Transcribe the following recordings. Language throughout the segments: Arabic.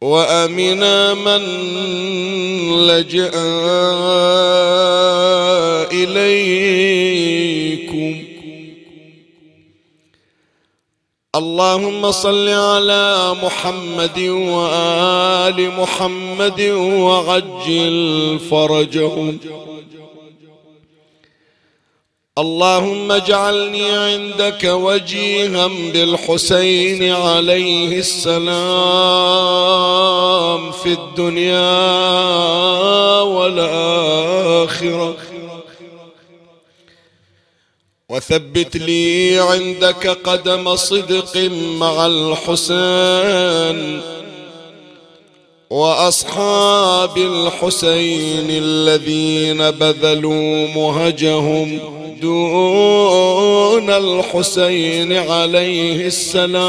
وامنا من لجأ إليكم. اللهم صل على محمد وآل محمد وعجل فرجهم. اللهم اجعلني عندك وجيها بالحسين عليه السلام في الدنيا والآخرة. وثبت لي عندك قدم صدق مع الحسين وأصحاب الحسين الذين بذلوا مهجهم دون الحسين عليه السلام.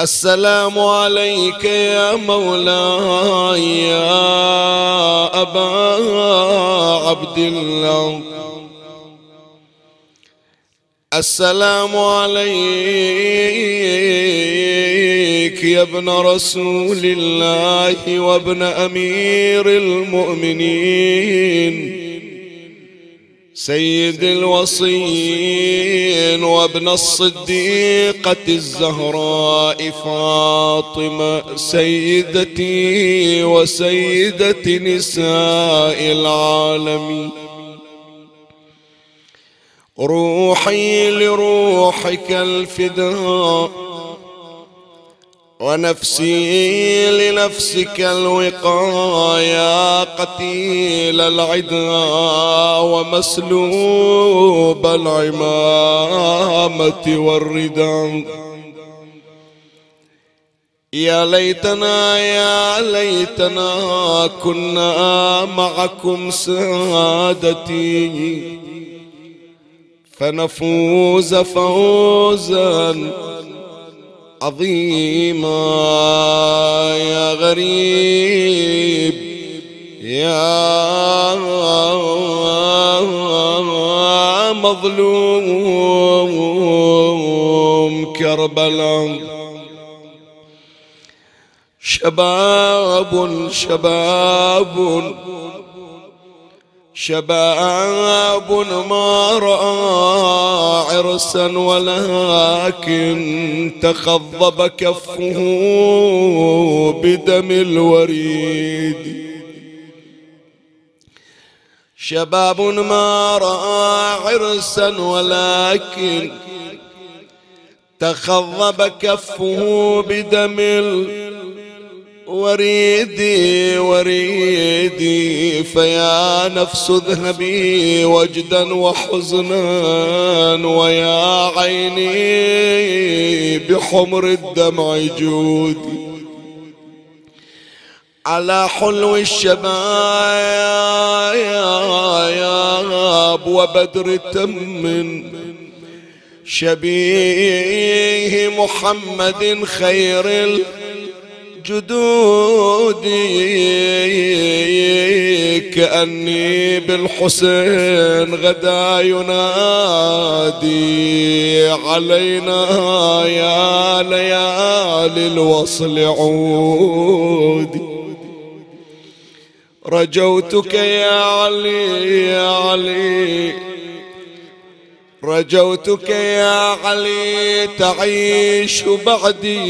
السلام عليك يا مولاي يا أبا عبد الله. السلام عليك يا ابن رسول الله وابن أمير المؤمنين. سيد الوصين وابن الصديقة الزهراء فاطمة سيدتي وسيدة نساء العالمين. روحي لروحك الفداء ونفسي لنفسك الوقايا قتيل العدا ومسلوب العمامة والرداء. يا ليتنا يا ليتنا كنا معكم سادتي. فنفوز فوزا عظيما. يا غريب يا مظلوم كربلاء شباب شباب شباب ما رأى عرسا ولكن تخضب كفه بدم الوريد. شباب ما رأى عرسا ولكن تخضب كفه بدم الوريد وريدي وريدي فيا نفس اذهبي وجدا وحزنا ويا عيني بحمر الدمع جودي. على حلو الشباب وبدر تم شبيه محمد خير الجدود كأني بالحسين غدا ينادي. علينا يا ليالي الوصل عودي. رجوتك يا علي يا علي رجوتك يا علي تعيش بعدي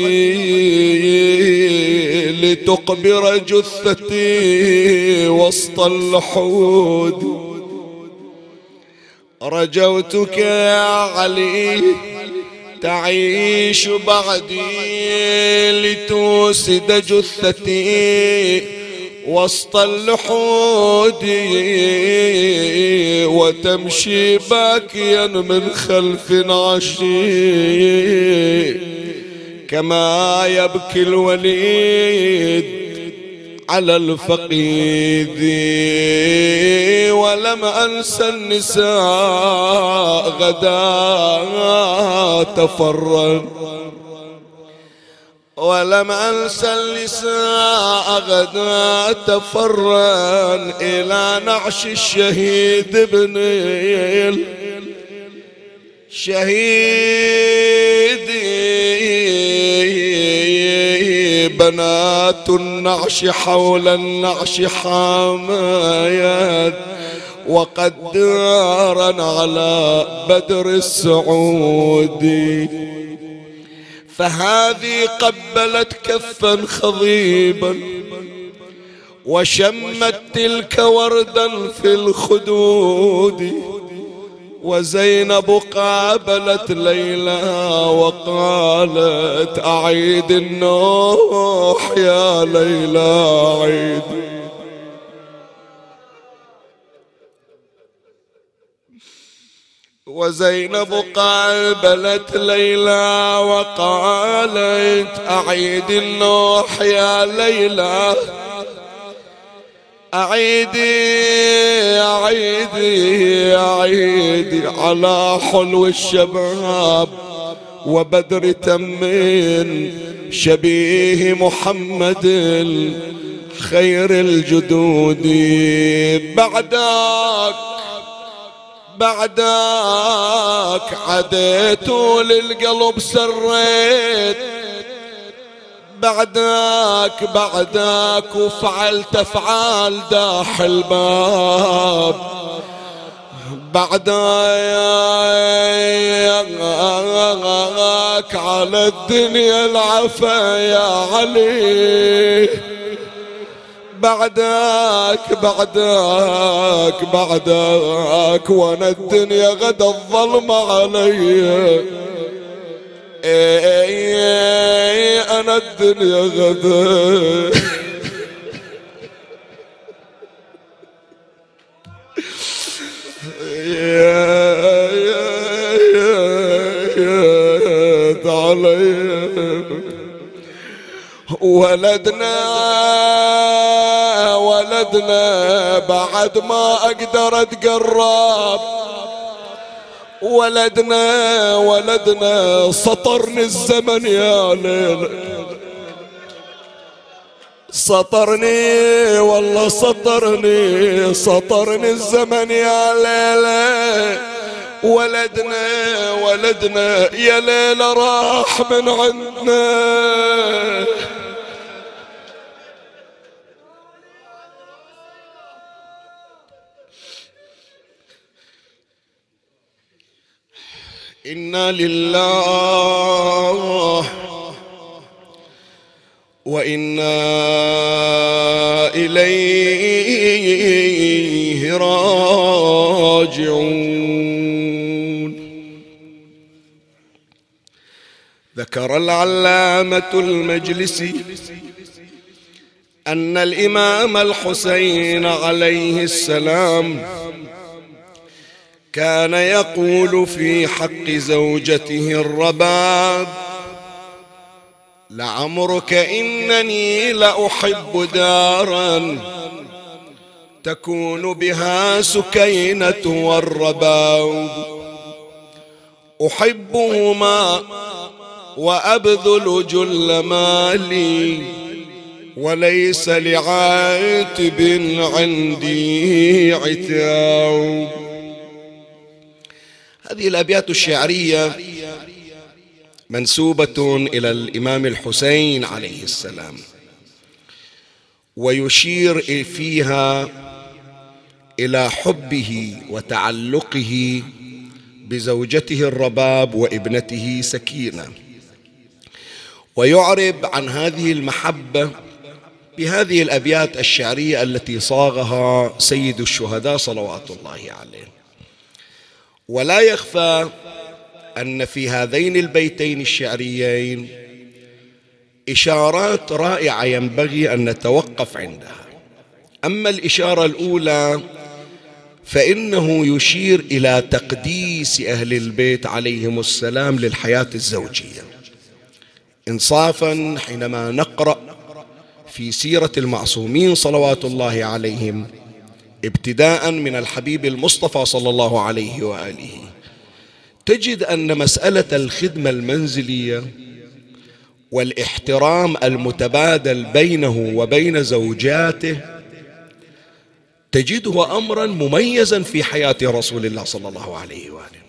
لتقبر جثتي وسط اللحود رجوتك يا علي تعيش بعدي لتوسد جثتي وسط اللحود وتمشي باكيا من خلف عشي كما يبكي الوليد على الفقيد. ولم أنسى النساء غدا تفرد ولم أنسى النساء غدا تفرن إلى نعش الشهيد ابن شهيدي بنات النعش حول النعش حمايات وقد دارا على بدر السعودي. فهذه قبلت كفا خضيبا وشمت تلك وردا في الخدود وزينب قابلت ليلى وقالت أعيد النوح يا ليلى عيد وزينب قابلت ليلى وقالت أعيد النوح يا ليلى. أعيدي أعيدي أعيدي على حلو الشباب وبدر تمين شبيه محمد خير الجدود. بعدك بعدك عديت للقلب سريت. بعدك بعدك وفعلت أفعال داح الباب. بعدك على الدنيا العفا يا علي. بعدك بعدك بعدك وأنا الدنيا غدا الظلمة علي أنا الدنيا غدا يا يا ولدنا ولدنا بعد ما أقدر أتقرب. ولدنا ولدنا سطرني الزمن يا ليل. سطرني والله سطرني سطرني الزمن يا ليلة ولدنا ولدنا يا ليلة راح من عندنا. إنا لله وإنا إليه راجعون ذكر العلامه المجلسي ان الامام الحسين عليه السلام كان يقول في حق زوجته الرباب لعمرك إنني لأحب دارا تكون بها سكينة والرباب. أحبهما وأبذل جل مالي وليس لعاتب عندي عتاب. هذه الأبيات الشعرية منسوبة إلى الإمام الحسين عليه السلام. ويشير فيها إلى حبه وتعلقه بزوجته الرباب وابنته سكينة. ويعرب عن هذه المحبة بهذه الأبيات الشعرية التي صاغها سيد الشهداء صلوات الله عليه. ولا يخفى أن في هذين البيتين الشعريين إشارات رائعة ينبغي أن نتوقف عندها. أما الإشارة الأولى فإنه يشير إلى تقديس أهل البيت عليهم السلام للحياة الزوجية. انصافا حينما نقرأ في سيرة المعصومين صلوات الله عليهم ابتداء من الحبيب المصطفى صلى الله عليه وآله. تجد أن مسألة الخدمة المنزلية والإحترام المتبادل بينه وبين زوجاته تجده امرا مميزا في حياة رسول الله صلى الله عليه وآله.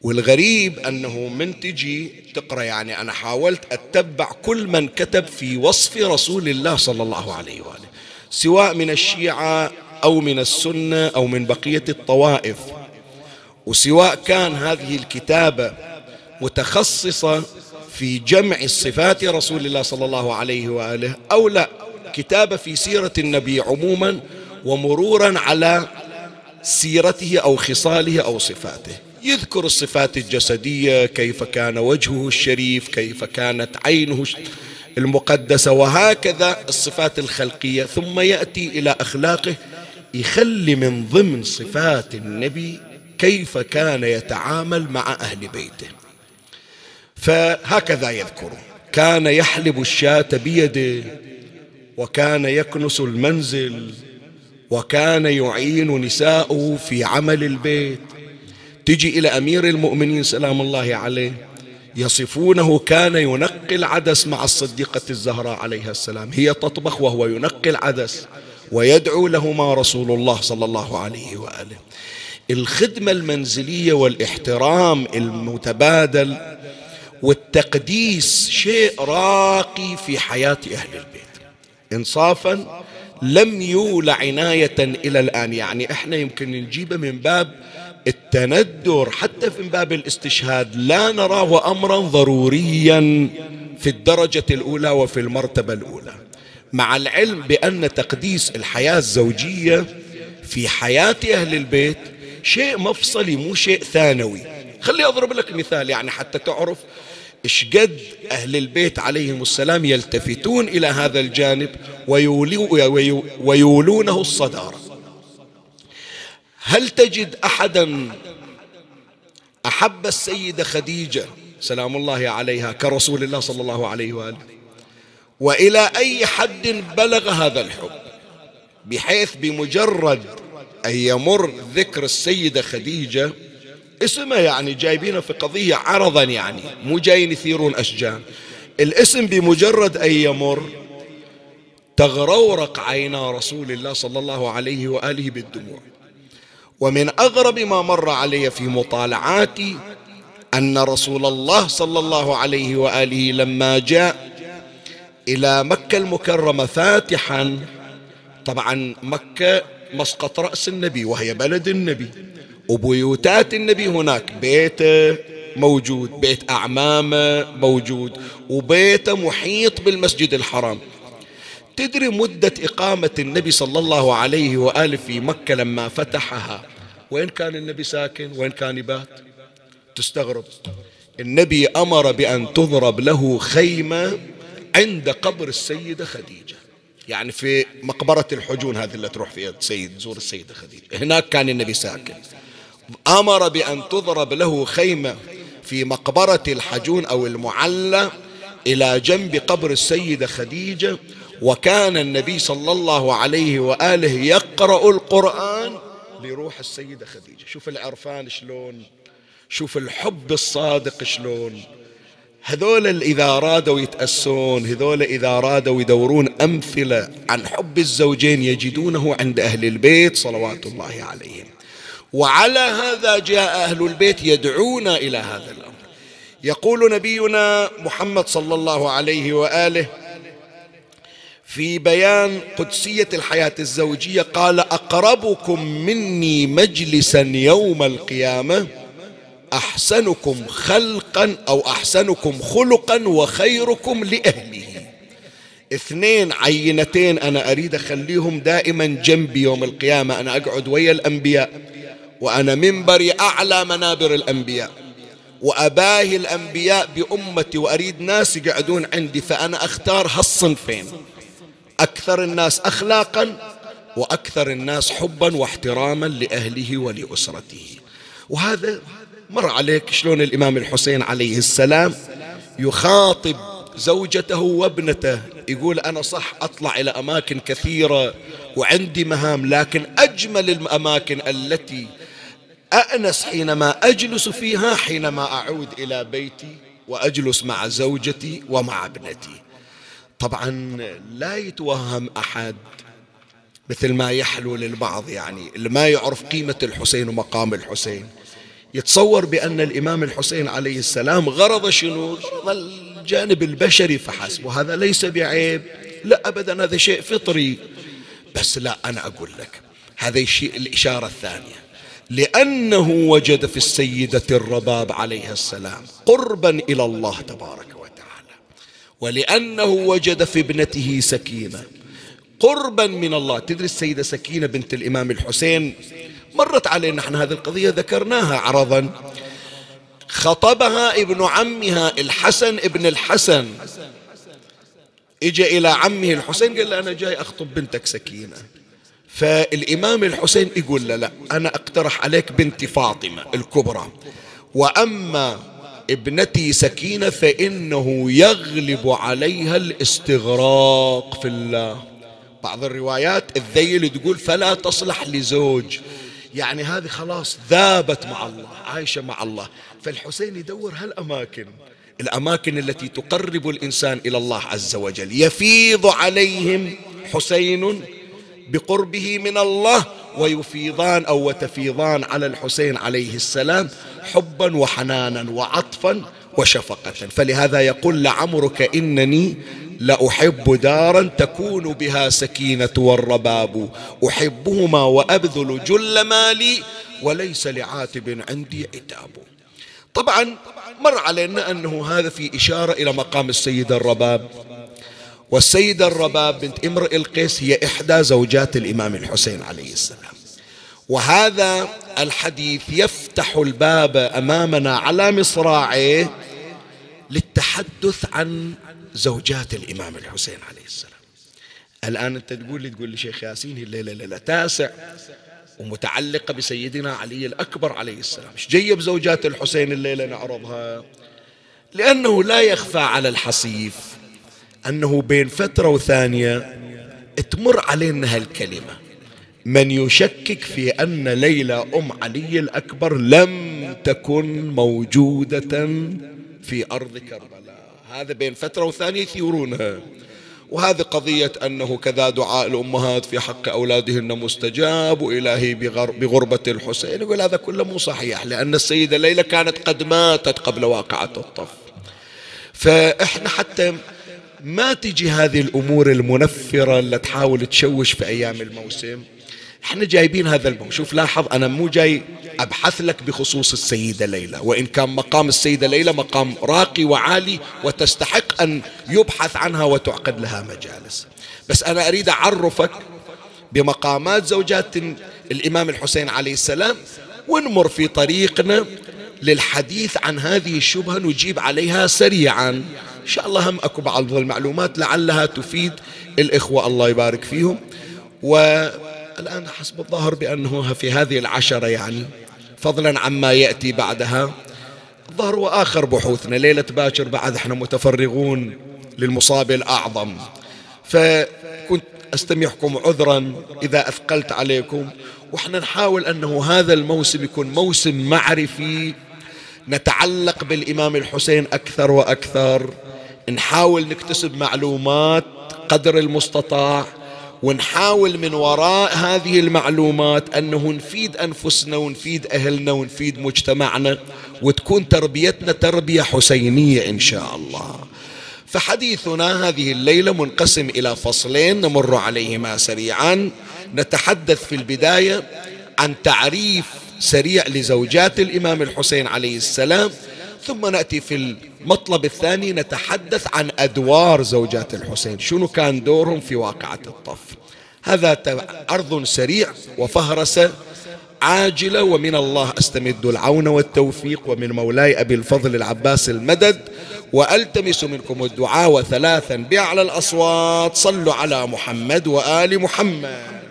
والغريب أنه من تجي تقرأ يعني أنا حاولت أتبع كل من كتب في وصف رسول الله صلى الله عليه وآله. سواء من الشيعة أو من السنة أو من بقية الطوائف. وسواء كان هذه الكتابة متخصصة في جمع صفات رسول الله صلى الله عليه وآله أو لا كتابة في سيرة النبي عموما ومرورا على سيرته أو خصاله أو صفاته. يذكر الصفات الجسدية كيف كان وجهه الشريف كيف كانت عينه المقدسة وهكذا الصفات الخلقية. ثم يأتي إلى أخلاقه يخلي من ضمن صفات النبي كيف كان يتعامل مع أهل بيته. فهكذا يذكر. كان يحلب الشاة بيده وكان يكنس المنزل وكان يعين نساءه في عمل البيت. تجي إلى أمير المؤمنين سلام الله عليه يصفونه كان ينقي العدس مع الصديقة الزهراء عليها السلام. هي تطبخ وهو ينقي العدس. ويدعو لهما رسول الله صلى الله عليه وآله. الخدمة المنزلية والإحترام المتبادل والتقديس شيء راقي في حياة أهل البيت. إنصافا لم يولى عناية إلى الآن. يعني إحنا يمكن نجيبه من باب التندر حتى في باب الاستشهاد لا نراه أمرا ضروريا في الدرجة الأولى وفي المرتبة الأولى. مع العلم بأن تقديس الحياة الزوجية في حياة أهل البيت شيء مفصلي مو شيء ثانوي. خلي أضرب لك مثال يعني حتى تعرف إيش قد أهل البيت عليهم السلام يلتفتون إلى هذا الجانب ويولونه الصدارة. هل تجد أحدا أحب السيدة خديجة سلام الله عليها كرسول الله صلى الله عليه وآله؟ وإلى أي حد بلغ هذا الحب بحيث بمجرد أن يمر ذكر السيدة خديجة اسمها يعني جايبينه في قضية عرضا يعني مو جايين يثيرون أشجان الاسم بمجرد أن يمر تغرورق عينا رسول الله صلى الله عليه وآله بالدموع. ومن أغرب ما مر علي في مطالعاتي أن رسول الله صلى الله عليه وآله لما جاء إلى مكة المكرمة فاتحا. طبعا مكة مسقط رأس النبي وهي بلد النبي. وبيوتات النبي هناك بيته موجود بيت أعمامه موجود وبيته محيط بالمسجد الحرام. تدري مدة إقامة النبي صلى الله عليه وآله في مكة لما فتحها؟ وين كان النبي ساكن؟ وين كان يبات؟ تستغرب. النبي أمر بأن تضرب له خيمة عند قبر السيدة خديجة. يعني في مقبرة الحجون هذه اللي تروح فيها سيد زور السيدة خديجة. هناك كان النبي ساكن. أمر بأن تضرب له خيمة في مقبرة الحجون أو المعلى إلى جنب قبر السيدة خديجة وكان النبي صلى الله عليه وآله يقرأ القرآن لروح السيدة خديجة. شوف العرفان شلون شوف الحب الصادق شلون. هذول إذا أرادوا يتأسون هذول إذا أرادوا يدورون أمثلة عن حب الزوجين يجدونه عند أهل البيت صلوات الله عليهم. وعلى هذا جاء أهل البيت يدعون إلى هذا الأمر. يقول نبينا محمد صلى الله عليه وآله في بيان قدسية الحياة الزوجية قال أقربكم مني مجلسا يوم القيامة أحسنكم خلقا أو أحسنكم خلقا وخيركم لأهله. اثنين عينتين أنا أريد أخليهم دائما جنبي يوم القيامة. أنا أقعد ويا الأنبياء وأنا منبري أعلى منابر الأنبياء وأباهي الأنبياء بأمتي. وأريد ناس يقعدون عندي فأنا أختار هالصنفين. أكثر الناس أخلاقا وأكثر الناس حبا واحتراما لأهله ولأسرته. وهذا مر عليك شلون الإمام الحسين عليه السلام يخاطب زوجته وابنته يقول أنا صح أطلع إلى أماكن كثيرة وعندي مهام لكن أجمل الأماكن التي أأنس حينما أجلس فيها حينما أعود إلى بيتي وأجلس مع زوجتي ومع ابنتي. طبعا لا يتوهم أحد مثل ما يحلو للبعض يعني اللي ما يعرف قيمة الحسين ومقام الحسين. يتصور بأن الإمام الحسين عليه السلام غرض شنو؟ غرض الجانب البشري فحسب وهذا ليس بعيب لا أبدا هذا شيء فطري. بس لا أنا أقول لك هذا الشيء الإشارة الثانية لأنه وجد في السيدة الرباب عليها السلام قربا إلى الله تبارك وتعالى ولأنه وجد في ابنته سكينة قربا من الله. تدري السيدة سكينة بنت الإمام الحسين؟ مرت علينا نحن هذه القضية ذكرناها عرضا. خطبها ابن عمها الحسن ابن الحسن. اجى إلى عمه الحسين قال له أنا جاي أخطب بنتك سكينة. فالإمام الحسين يقول له لا أنا أقترح عليك بنتي فاطمة الكبرى. وأما ابنتي سكينة فإنه يغلب عليها الاستغراق في الله. بعض الروايات الذيل تقول فلا تصلح لزوج. يعني هذه خلاص ذابت مع الله عايشة مع الله. فالحسين يدور هالأماكن الأماكن التي تقرب الإنسان إلى الله عز وجل. يفيض عليهم حسين بقربه من الله ويفيضان أو وتفيضان على الحسين عليه السلام حبا وحنانا وعطفا وشفقة. فلهذا يقول لعمرك إنني لأحب دارا تكون بها سكينة والرباب. أحبهما وأبذل جل مالي وليس لعاتب عندي عتاب. طبعا مر علينا أنه هذا في إشارة إلى مقام السيدة الرباب. والسيدة الرباب بنت امرئ القيس هي إحدى زوجات الإمام الحسين عليه السلام. وهذا الحديث يفتح الباب أمامنا على مصراعيه للتحدث عن زوجات الإمام الحسين عليه السلام. الآن أنت تقول لي تقول لي شيخ ياسين الليلة ليلة تاسع ومتعلقة بسيدنا علي الأكبر عليه السلام. إيش جيب زوجات الحسين الليلة نعرضها؟ لأنه لا يخفى على الحصيف أنه بين فترة وثانية تمر علينا هالكلمة. من يشكك في أن ليلى أم علي الأكبر لم تكن موجودة في أرض كربلاء. هذا بين فترة وثانية يثيرونها. وهذه قضية أنه كذا دعاء الأمهات في حق أولادهن مستجاب وإلهي بغربة الحسين. يقول هذا كله مو صحيح لأن السيدة ليلى كانت قد ماتت قبل واقعة الطف. فإحنا حتى ما تجي هذه الأمور المنفرة اللي تحاول تشوش في أيام الموسم إحنا جايبين هذا الموسم شوف لاحظ أنا مو جاي أبحث لك بخصوص السيدة ليلى. وإن كان مقام السيدة ليلى مقام راقي وعالي وتستحق أن يبحث عنها وتعقد لها مجالس. بس أنا أريد أعرفك بمقامات زوجات الإمام الحسين عليه السلام ونمر في طريقنا للحديث عن هذه الشبهة نجيب عليها سريعا. إن شاء الله هم أكو بعض المعلومات لعلها تفيد الإخوة الله يبارك فيهم. والآن حسب الظاهر بأنه في هذه العشرة يعني فضلا عما يأتي بعدها. الظاهر وآخر بحوثنا ليلة باكر بعد إحنا متفرغون للمصاب الأعظم. فكنت أستمعكم عذرا إذا أثقلت عليكم وإحنا نحاول أنه هذا الموسم يكون موسم معرفي نتعلق بالإمام الحسين أكثر وأكثر نحاول نكتسب معلومات قدر المستطاع ونحاول من وراء هذه المعلومات أنه نفيد أنفسنا ونفيد أهلنا ونفيد مجتمعنا وتكون تربيتنا تربية حسينية إن شاء الله. فحديثنا هذه الليلة منقسم إلى فصلين نمر عليهما سريعا. نتحدث في البداية عن تعريف سريع لزوجات الإمام الحسين عليه السلام ثم نأتي في المطلب الثاني نتحدث عن أدوار زوجات الحسين. شنو كان دورهم في واقعة الطف؟ هذا عرض سريع وفهرسة عاجلة ومن الله أستمد العون والتوفيق ومن مولاي أبي الفضل العباس المدد وألتمس منكم الدعاء وثلاثا بأعلى الأصوات. صلوا على محمد وآل محمد.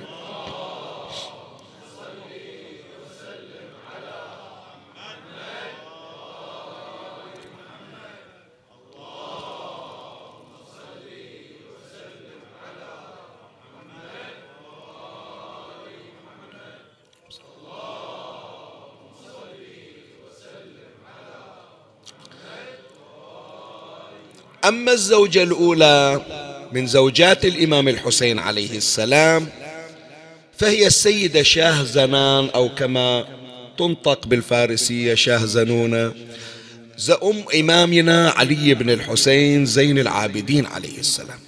أما الزوجة الأولى من زوجات الإمام الحسين عليه السلام فهي السيدة شاه زنان أو كما تنطق بالفارسية شاه زنونة زأم إمامنا علي بن الحسين زين العابدين عليه السلام.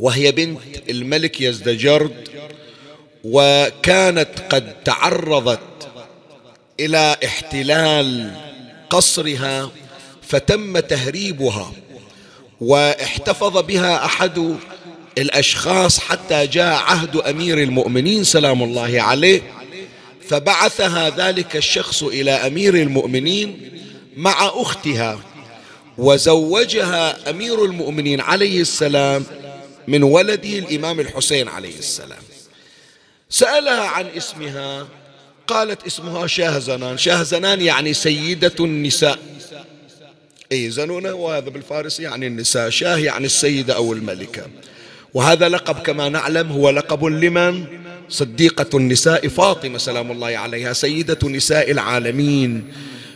وهي بنت الملك يزدجرد وكانت قد تعرضت إلى احتلال قصرها فتم تهريبها. واحتفظ بها أحد الأشخاص حتى جاء عهد أمير المؤمنين سلام الله عليه فبعثها ذلك الشخص إلى أمير المؤمنين مع أختها وزوجها أمير المؤمنين عليه السلام من ولده الإمام الحسين عليه السلام. سألها عن اسمها قالت اسمها شاهزنان. شاهزنان يعني سيدة النساء. إي زنونة وهذا بالفارسي يعني النساء شاه يعني السيدة أو الملكة. وهذا لقب كما نعلم هو لقب لمن؟ صديقة النساء فاطمة سلام الله عليها سيدة نساء العالمين.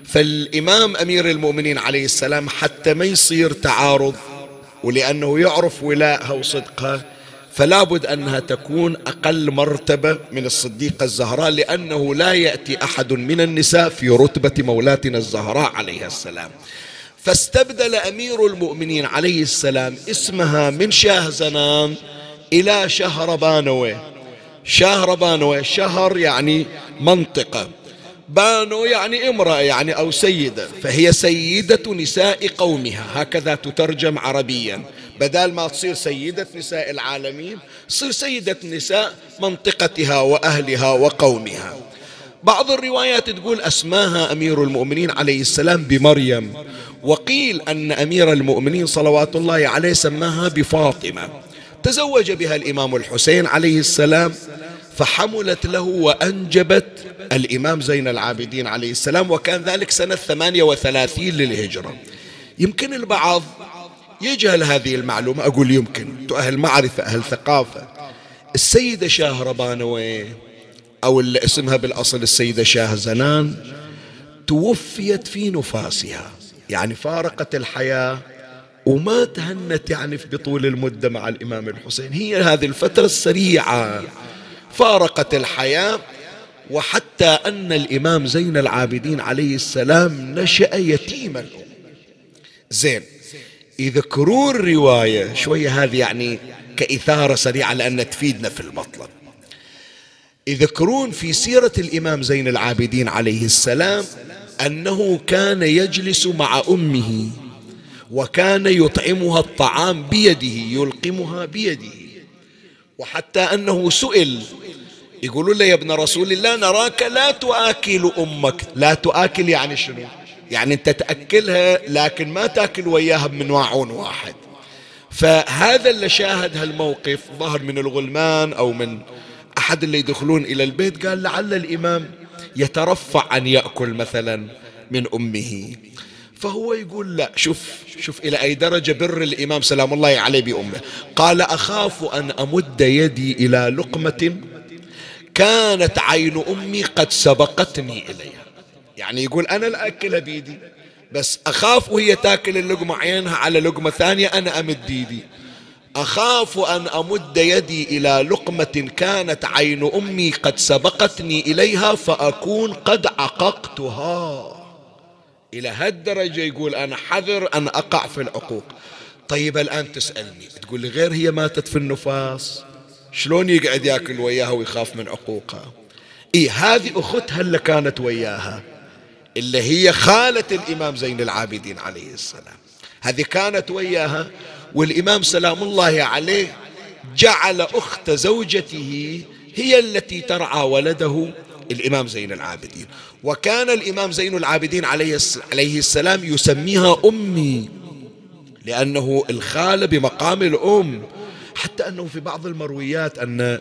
فالإمام أمير المؤمنين عليه السلام حتى ما يصير تعارض ولأنه يعرف ولاءها وصدقها فلا بد أنها تكون أقل مرتبة من الصديقة الزهراء لأنه لا يأتي أحد من النساء في رتبة مولاتنا الزهراء عليها السلام. فاستبدل أمير المؤمنين عليه السلام اسمها من شاهزنان إلى شهربانوي شهربانوي شهر يعني منطقة. بانو يعني امرأة يعني أو سيدة فهي سيدة نساء قومها. هكذا تترجم عربيا. بدال ما تصير سيدة نساء العالمين تصير سيدة نساء منطقتها وأهلها وقومها. بعض الروايات تقول أسماها أمير المؤمنين عليه السلام بمريم. وقيل أن أمير المؤمنين صلوات الله عليه سماها بفاطمة. تزوج بها الإمام الحسين عليه السلام فحملت له وأنجبت الإمام زين العابدين عليه السلام وكان ذلك سنة 38 للهجرة. يمكن البعض يجهل هذه المعلومة أقول يمكن. أهل معرفة أهل ثقافة. السيدة شاهربانوي أو اللي اسمها بالأصل السيدة شاه زنان توفيت في نفاسها. يعني فارقت الحياة وما تهنت يعني بطول المدة مع الإمام الحسين. هي هذه الفترة السريعة فارقت الحياة وحتى أن الإمام زين العابدين عليه السلام نشأ يتيما. زين يذكرون الرواية شوية هذه يعني كإثارة سريعة لأن تفيدنا في المطلب. يذكرون في سيرة الإمام زين العابدين عليه السلام أنه كان يجلس مع أمه وكان يطعمها الطعام بيده يلقمها بيده. وحتى أنه سئل يقولون له يا ابن رسول الله نراك لا تؤكل أمك. لا تؤكل يعني شنو؟ يعني أنت تأكلها لكن ما تأكل وياها من واعون واحد. فهذا اللي شاهد هالموقف ظهر من الغلمان أو من أحد اللي يدخلون إلى البيت قال لعل الإمام يترفع أن يأكل مثلا من أمه. فهو يقول لا شوف شوف إلى أي درجة بر الإمام سلام الله عليه بأمه. قال أخاف أن أمد يدي إلى لقمة كانت عين أمي قد سبقتني إليها. يعني يقول أنا أكلها بيدي بس أخاف وهي تاكل اللقمة عينها على لقمة ثانية أنا أمد يدي. أخاف أن أمد يدي إلى لقمة كانت عين أمي قد سبقتني إليها فأكون قد عققتها. إلى هالدرجة يقول أنا حذر أن أقع في العقوق. طيب الآن تسألني تقول لي غير هي ماتت في النفاس شلون يقعد ياكل وياها ويخاف من عقوقها؟ إيه هذه أختها اللي كانت وياها اللي هي خالة الإمام زين العابدين عليه السلام. هذه كانت وياها والإمام سلام الله عليه جعل أخت زوجته هي التي ترعى ولده الإمام زين العابدين. وكان الإمام زين العابدين عليه السلام يسميها أمي لأنه الخالة بمقام الأم حتى أنه في بعض المرويات أن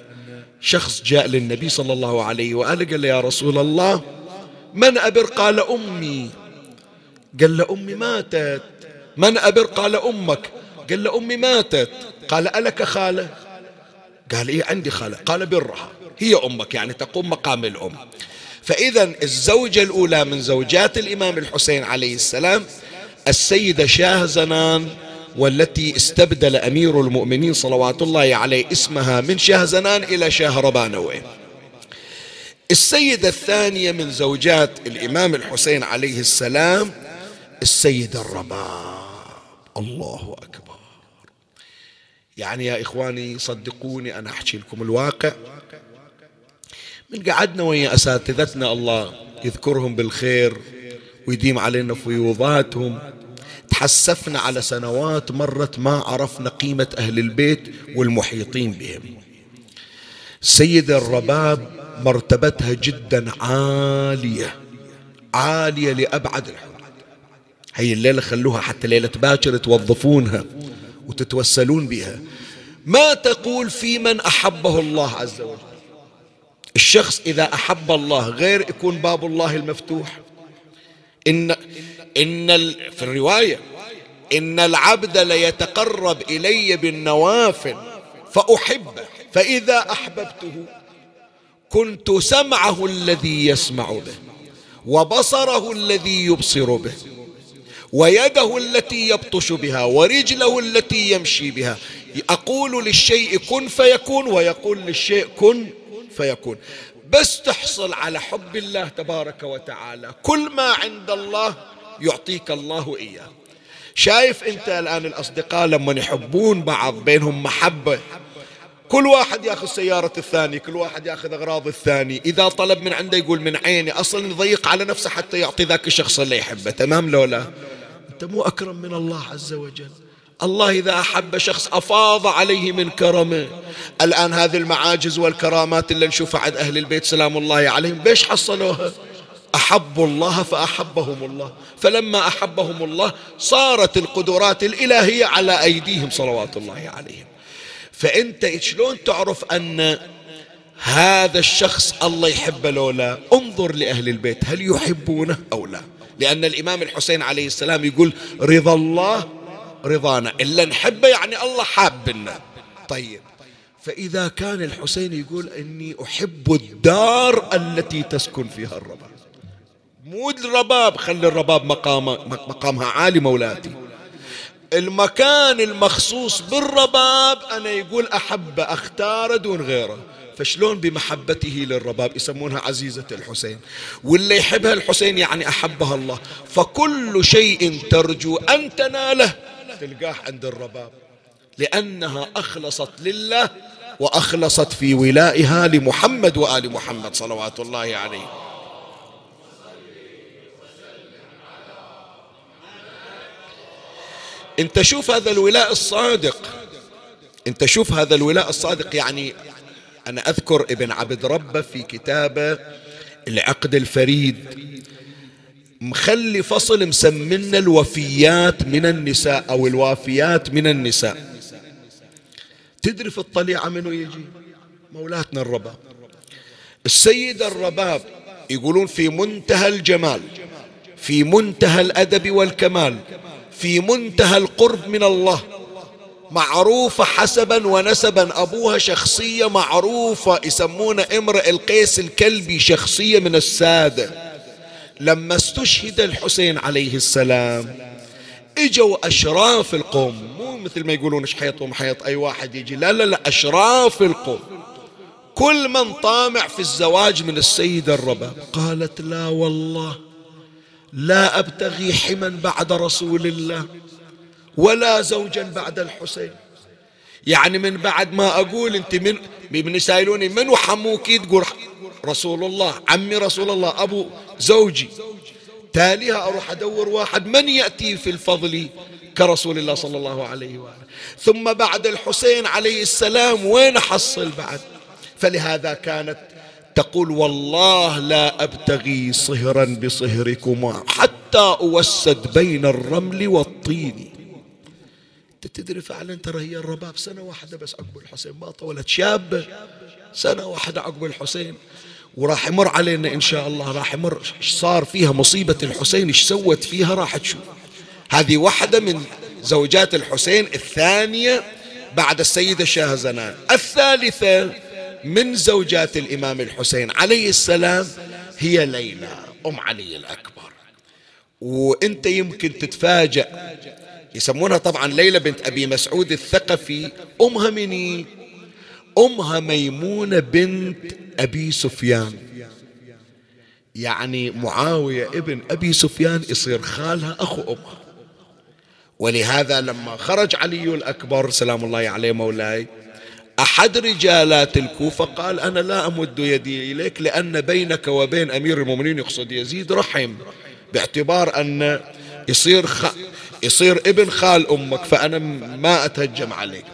شخص جاء للنبي صلى الله عليه وآله قال يا رسول الله من أبر؟ قال أمي. قال له أمي ماتت. من أبر؟ قال أمك. قال له أمي ماتت. قال ألك خالة؟ قال إيه عندي خالة. قال برها. هي أمك يعني تقوم مقام الأم. فإذا الزوجة الأولى من زوجات الإمام الحسين عليه السلام السيدة شاه زنان والتي استبدل أمير المؤمنين صلوات الله عليه اسمها من شاه زنان إلى شاه ربانوي. السيدة الثانية من زوجات الإمام الحسين عليه السلام السيدة الرباب. الله أكبر. يعني يا إخواني صدقوني أنا أحكي لكم الواقع. من قعدنا ويا أساتذتنا الله يذكرهم بالخير ويديم علينا فيوضاتهم. تحسفنا على سنوات مرت ما عرفنا قيمة أهل البيت والمحيطين بهم. سيدة الرباب مرتبتها جدا عالية عالية لأبعد الحدود. هي الليلة خلوها حتى ليلة باكر توظفونها. وتتوسلون بها. ما تقول في من أحبه الله عز وجل؟ الشخص إذا أحب الله غير يكون باب الله المفتوح. إن إن في الرواية إن العبد ليتقرب إلي بالنوافل فأحبه. فإذا أحببته كنت سمعه الذي يسمع به وبصره الذي يبصر به. ويده التي يبطش بها ورجله التي يمشي بها. أقول للشيء كن فيكون ويقول للشيء كن فيكون. بس تحصل على حب الله تبارك وتعالى. كل ما عند الله يعطيك الله إياه. شايف أنت الآن الأصدقاء لما يحبون بعض بينهم محبة. كل واحد ياخذ سيارة الثاني كل واحد ياخذ أغراض الثاني. إذا طلب من عنده يقول من عيني أصلا يضيق على نفسه حتى يعطي ذاك الشخص اللي يحبه. تمام لو أنت مو أكرم من الله عز وجل. الله إذا أحب شخص أفاض عليه من كرمه. الآن هذه المعاجز والكرامات اللي نشوفها عند أهل البيت سلام الله عليهم. بيش حصلوها؟ أحبوا الله فأحبهم الله. فلما أحبهم الله صارت القدرات الإلهية على أيديهم صلوات الله عليهم. فأنت شلون تعرف أن هذا الشخص الله يحبه لو لا؟ انظر لأهل البيت هل يحبونه أو لا؟ لأن الإمام الحسين عليه السلام يقول رضا الله رضانا. إلا نحبه يعني الله حابنا طيب. فإذا كان الحسين يقول إني أحب الدار التي تسكن فيها الرباب. مو الرباب خلي الرباب مقام مقامها عالي مولاتي. المكان المخصوص بالرباب أنا يقول أحب أختار دون غيره. فشلون بمحبته للرباب؟ يسمونها عزيزة الحسين. واللي يحبها الحسين يعني أحبها الله. فكل شيء ترجو أن تناله تلقاه عند الرباب. لأنها أخلصت لله وأخلصت في ولائها لمحمد وآل محمد صلوات الله عليه. انت شوف هذا الولاء الصادق. انت شوف هذا الولاء الصادق يعني أنا أذكر ابن عبد ربه في كتابه العقد الفريد. مخلي فصل مسمنا الوفيات من النساء أو الوافيات من النساء. تدري في الطليعة منو يجي؟ مولاتنا الرباب. السيدة الرباب يقولون في منتهى الجمال في منتهى الأدب والكمال في منتهى القرب من الله معروفة حسبا ونسبا أبوها شخصية معروفة يسمونه امرئ القيس الكلبي شخصية من السادة. لما استشهد الحسين عليه السلام إجوا أشراف القوم. مو مثل ما يقولون شحيط ومحيط أي واحد يجي. لا لا لا أشراف القوم. كل من طامع في الزواج من السيدة الرباب قالت لا والله لا أبتغي حما بعد رسول الله. ولا زوجا بعد الحسين. يعني من بعد ما أقول أنت من من يسائلوني من وحموكي تقول رسول الله عمي رسول الله أبو زوجي. تاليها أروح أدور واحد من يأتي في الفضل كرسول الله صلى الله عليه وآله. ثم بعد الحسين عليه السلام وين حصل بعد؟ فلهذا كانت تقول والله لا أبتغي صهرا بصهركما حتى أوسد بين الرمل والطين. تدري فعلا ترى هي الرباب سنة واحدة بس عقب الحسين ما طولت. شابة سنة واحدة عقب الحسين. وراح يمر علينا إن شاء الله. راح يمر. صار فيها مصيبة الحسين؟ إيش سوت فيها؟ راح تشوف. هذه واحدة من زوجات الحسين الثانية بعد السيدة شاهزنان. الثالثة من زوجات الإمام الحسين. عليه السلام هي ليلى أم علي الأكبر. وإنت يمكن تتفاجأ يسمونها طبعا ليلى بنت أبي مسعود الثقفي أمها مني أمها ميمونة بنت أبي سفيان. يعني معاوية ابن أبي سفيان يصير خالها أخو أمها. ولهذا لما خرج علي الأكبر سلام الله عليه مولاي أحد رجالات الكوفة قال أنا لا أمد يدي إليك لأن بينك وبين أمير المؤمنين يقصد يزيد رحم باعتبار أن يصير خ... يصير ابن خال أمك فأنا ما أتهجم عليك.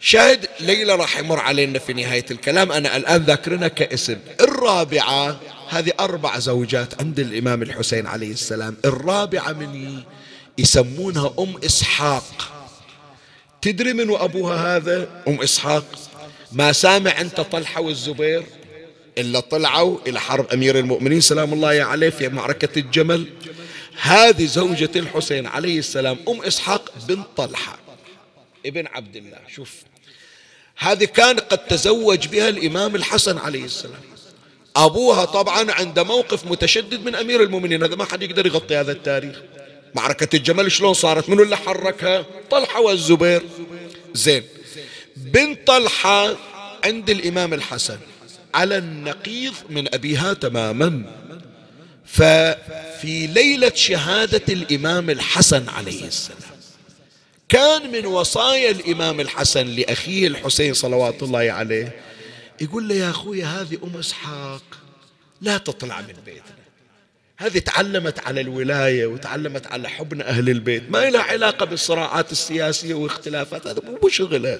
شاهد ليلى راح يمر علينا في نهاية الكلام. أنا الآن ذاكرنا كاسم. الرابعة هذه أربع زوجات عند الإمام الحسين عليه السلام. الرابعة من يسمونها أم إسحاق. تدري من أبوها هذا؟ أم إسحاق. ما سامع أنت طلحة والزبير؟ إلا طلعوا إلى حرب أمير المؤمنين. سلام الله عليه في معركة الجمل. هذه زوجة الحسين عليه السلام أم إسحاق بنت طلحة ابن عبد الله. شوف هذه كان قد تزوج بها الإمام الحسن عليه السلام. أبوها طبعا عند موقف متشدد من أمير المؤمنين هذا ما حد يقدر يغطي هذا التاريخ. معركة الجمل شلون صارت؟ منو اللي حركها؟ طلحة والزبير. زين بنت طلحة عند الإمام الحسن على النقيض من أبيها تماما. ففي ليلة شهادة الإمام الحسن عليه السلام. كان من وصايا الإمام الحسن لأخيه الحسين صلوات الله عليه يقول له يا أخوي هذه أم إسحاق لا تطلع من بيتنا. هذه تعلمت على الولاية وتعلمت على حبن أهل البيت ما لها علاقة بالصراعات السياسية واختلافات هذا مو شغلها.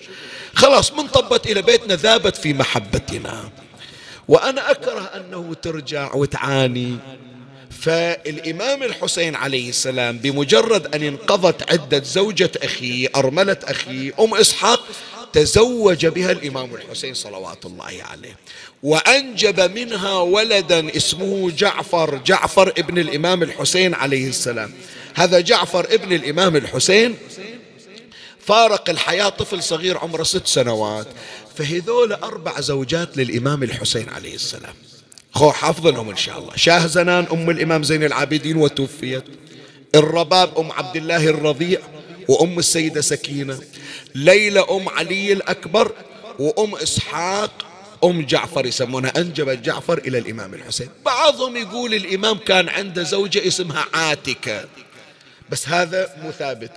خلاص من طبت إلى بيتنا ذابت في محبتنا. وأنا أكره أنه ترجع وتعاني. فالإمام الحسين عليه السلام بمجرد أن انقضت عدة زوجة أخيه أرملة أخيه أم إسحاق تزوج بها الإمام الحسين صلوات الله عليه. وأنجب منها ولدا اسمه جعفر جعفر ابن الإمام الحسين عليه السلام. هذا جعفر ابن الإمام الحسين فارق الحياة طفل صغير عمره ست سنوات. فهذول أربع زوجات للإمام الحسين عليه السلام. خو حافظ لهم إن شاء الله. شاه زنان أم الإمام زين العابدين وتوفيت. الرباب أم عبد الله الرضيع وأم السيدة سكينة. ليلى أم علي الأكبر وأم إسحاق أم جعفر يسمونها أنجبت جعفر إلى الإمام الحسين. بعضهم يقول الإمام كان عنده زوجة اسمها عاتكة. بس هذا مو ثابت.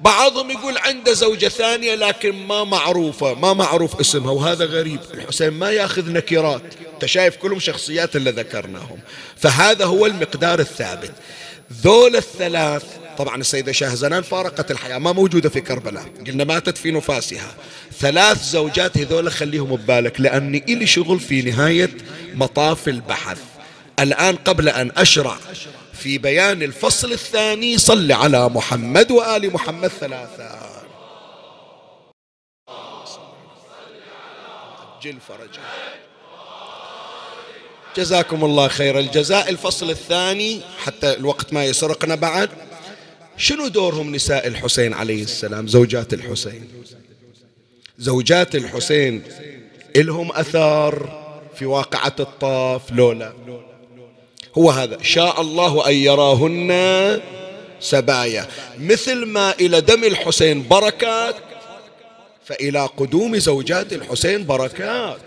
بعضهم يقول عنده زوجة ثانية لكن ما معروفة ما معروف اسمها وهذا غريب. الحسين ما ياخذ نكرات. انت شايف كلهم شخصيات اللي ذكرناهم. فهذا هو المقدار الثابت. ذول الثلاث طبعا السيدة شاهزنان فارقت الحياة ما موجودة في كربلاء. قلنا ماتت في نفاسها. ثلاث زوجات هذول خليهم ببالك لأني إلي شغل في نهاية مطاف البحث. الآن قبل أن أشرع في بيان الفصل الثاني صل على محمد وآل محمد ثلاثة جل فرجه. جزاكم الله خير الجزاء. الفصل الثاني حتى الوقت ما يسرقنا بعد. شنو دورهم نساء الحسين عليه السلام؟ زوجات الحسين. زوجات الحسين إلهم أثار في واقعة الطاف لولا. هو هذا. شاء الله أن يراهن سبايا. مثل ما إلى دم الحسين بركات فإلى قدوم زوجات الحسين بركات.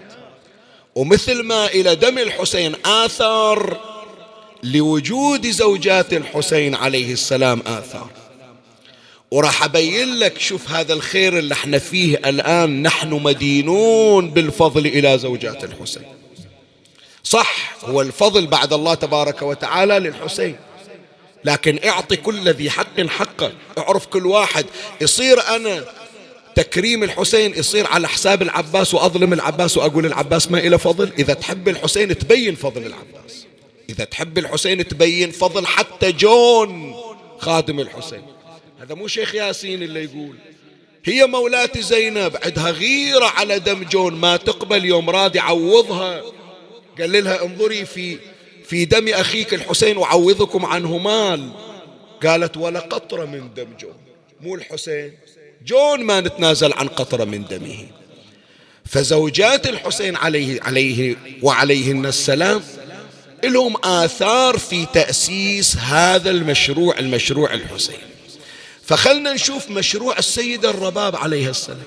ومثل ما إلى دم الحسين آثار لوجود زوجات الحسين عليه السلام آثار. وراح أبين لك شوف هذا الخير اللي إحنا فيه الآن نحن مدينون بالفضل إلى زوجات الحسين. صح هو الفضل بعد الله تبارك وتعالى للحسين. لكن اعطي كل ذي حق حقه اعرف كل واحد. يصير أنا تكريم الحسين يصير على حساب العباس وأظلم العباس وأقول العباس ما إله فضل. إذا تحب الحسين تبين فضل العباس. إذا تحب الحسين تبين فضل حتى جون خادم الحسين. هذا مو شيخ ياسين اللي يقول هي مولاتي زينب عندها غيرة على دم جون ما تقبل يوم راد يعوضها قال لها انظري في في دم أخيك الحسين أعوضكم عنه مال. قالت ولا قطرة من دم جون. مو الحسين. جون ما نتنازل عن قطرة من دمه. فزوجات الحسين عليه عليه وعليهن السلام لهم آثار في تأسيس هذا المشروع المشروع الحسين. فخلنا نشوف مشروع السيدة الرباب عليها السلام.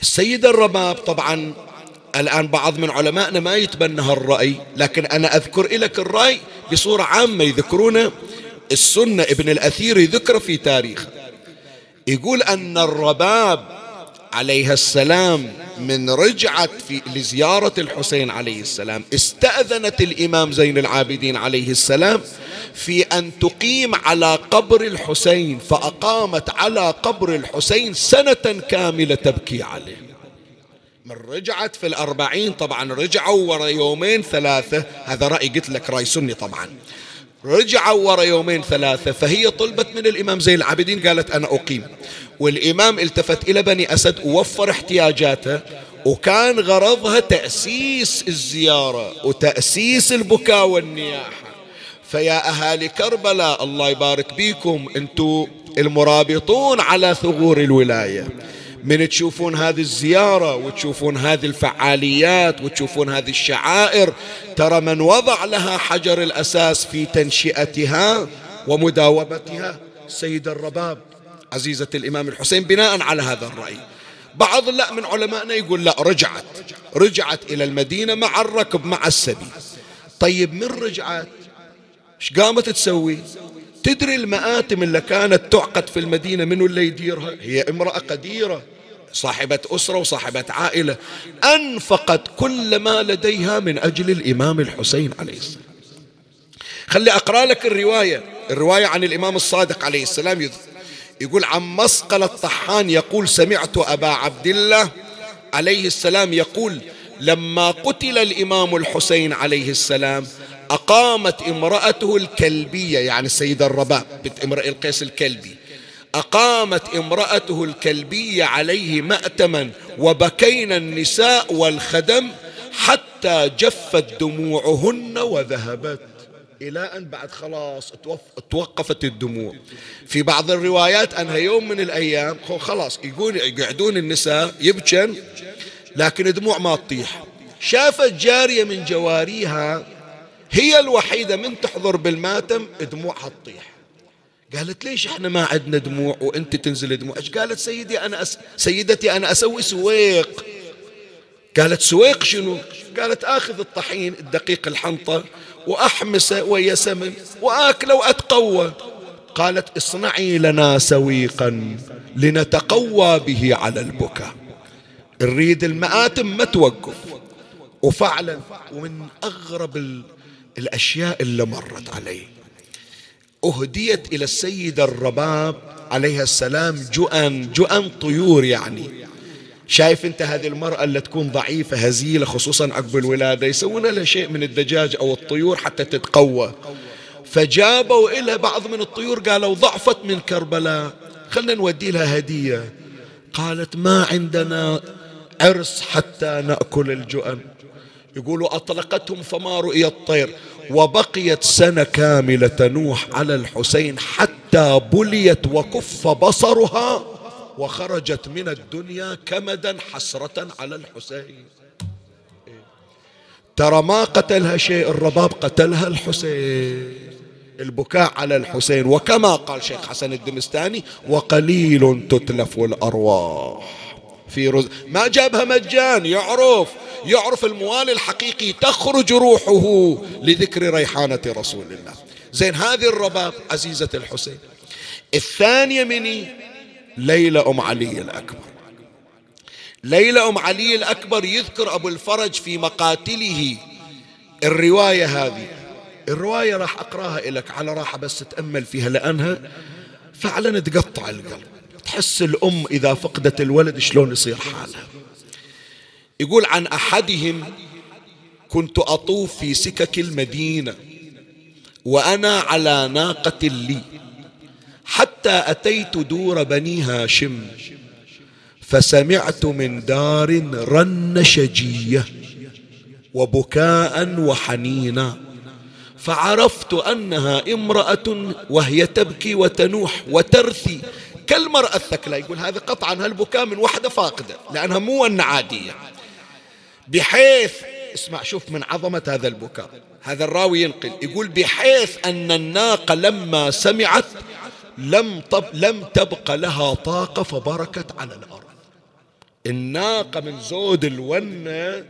السيدة الرباب طبعا الآن بعض من علمائنا ما يتبنى هالرأي لكن أنا أذكر لك الرأي بصورة عامة يذكرون السنة ابن الأثير يذكر في تاريخه. يقول أن الرباب عليها السلام من رجعت في لزيارة الحسين عليه السلام استأذنت الإمام زين العابدين عليه السلام في أن تقيم على قبر الحسين فأقامت على قبر الحسين سنة كاملة تبكي عليه. من رجعت في الأربعين طبعا رجعوا ورا يومين ثلاثة. هذا رأي قلت لك رأي سني طبعا. رجعوا ورا يومين ثلاثة فهي طلبت من الإمام زين العابدين قالت أنا أقيم. والإمام التفت إلى بني أسد ووفر احتياجاته وكان غرضها تأسيس الزيارة وتأسيس البكاء والنياحة. فيا أهالي كربلاء الله يبارك بيكم أنتم المرابطون على ثغور الولاية. من تشوفون هذه الزيارة وتشوفون هذه الفعاليات وتشوفون هذه الشعائر ترى من وضع لها حجر الأساس في تنشئتها ومداومتها سيد الرباب عزيزة الإمام الحسين بناء على هذا الرأي. بعض لا من علمائنا يقول لا رجعت رجعت إلى المدينة مع الركب مع السبي. طيب من رجعت؟ إيش قامت تسوي؟ تدري المآتم اللي كانت تعقد في المدينة منو اللي يديرها؟ هي امرأة قديرة صاحبة أسرة وصاحبة عائلة. أنفقت كل ما لديها من أجل الإمام الحسين عليه السلام. خلي أقرأ لك الرواية الرواية عن الإمام الصادق عليه السلام. يقول عن مصقل الطحان يقول سمعت أبا عبد الله عليه السلام يقول لما قتل الإمام الحسين عليه السلام أقامت امرأته الكلبية يعني السيدة الرباب بنت امرأة القيس الكلبي. أقامت امرأته الكلبية عليه مأتما وبكينا النساء والخدم حتى جفت دموعهن وذهبت إلى أن بعد خلاص توقفت الدموع. في بعض الروايات أنها يوم من الأيام خلاص يقول يقعدون النساء يبكن لكن دموع ما تطيح. شافت جارية من جواريها هي الوحيدة من تحضر بالماتم دموعها تطيح. قالت ليش إحنا ما عندنا دموع وانت تنزل دموع؟ إيش قالت سيدي؟ أنا أس... سيدتي أنا أسوي سويق. قالت سويق شنو؟ قالت آخذ الطحين الدقيق الحنطة وأحمسه ويا سمن وآكله وأتقوى. قالت اصنعي لنا سويقا لنتقوى به على البكاء. نريد المآتم ما توقف. وفعلا ومن أغرب الأشياء اللي مرت عليه أهديت إلى السيدة الرباب عليها السلام جؤن جؤن طيور يعني. شايف أنت هذه المرأة اللي تكون ضعيفة هزيلة خصوصا عقب الولادة يسوون لها شيء من الدجاج أو الطيور حتى تتقوى. فجابوا إلها بعض من الطيور قالوا ضعفت من كربلاء خلنا نودي لها هدية. قالت ما عندنا عرس حتى نأكل الجؤن يقولوا أطلقتهم فما رؤي الطير. وبقيت سنة كاملة تنوح على الحسين حتى بليت وكف بصرها وخرجت من الدنيا كمدا حسرة على الحسين. ترى ما قتلها شيء الرباب قتلها الحسين. البكاء على الحسين. وكما قال شيخ حسن الدمستاني وقليل تتلف الأرواح. في رز ما جابها مجان يعرف يعرف الموالي الحقيقي تخرج روحه لذكر ريحانة رسول الله. زين هذه الرباب عزيزة الحسين. الثانية مني ليلى أم علي الأكبر. ليلى أم علي الأكبر يذكر أبو الفرج في مقاتله. الرواية هذه الرواية راح أقراها لك على راحة بس تتأمل فيها لأنها فعلا تقطع القلب. تحس الأم إذا فقدت الولد شلون يصير حالها. يقول عن أحدهم كنت أطوف في سكك المدينة وأنا على ناقة لي حتى أتيت دور بني هاشم فسمعت من دار رن شجية وبكاء وحنينا فعرفت أنها امرأة وهي تبكي وتنوح وترثي كالمرأة الثكلى يقول هذا قطعا هالبكاء من وحدة فاقدة لأنها مو عادية. بحيث اسمع شوف من عظمة هذا البكاء. هذا الراوي ينقل يقول بحيث أن الناقة لما سمعت لم طب لم تبق لها طاقة فبركت على الأرض. الناقة من زود الونة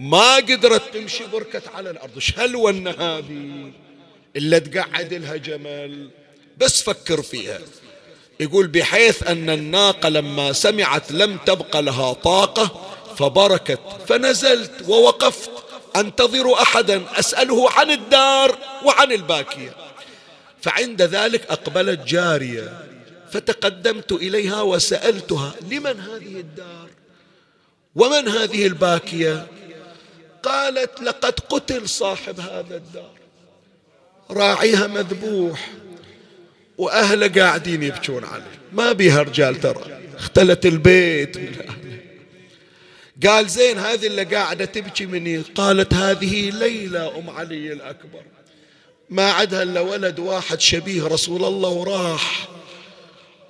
ما قدرت تمشي بركت على الأرض. إيش هالونة هذه؟ إلا تقعد لها جمل. بس فكر فيها. يقول بحيث أن الناقة لما سمعت لم تبق لها طاقة فبركت فنزلت ووقفت. أنتظر أحدا أسأله عن الدار وعن الباكية. فعند ذلك أقبلت جارية فتقدمت إليها وسألتها لمن هذه الدار؟ ومن هذه الباكية؟ قالت لقد قتل صاحب هذا الدار راعيها مذبوح وأهله قاعدين يبكون عليه. ما بيها رجال ترى. اختلت البيت. من قال زين هذه اللي قاعدة تبكي مني. قالت هذه ليلى أم علي الأكبر. ما عدها إلا ولد واحد شبيه رسول الله وراح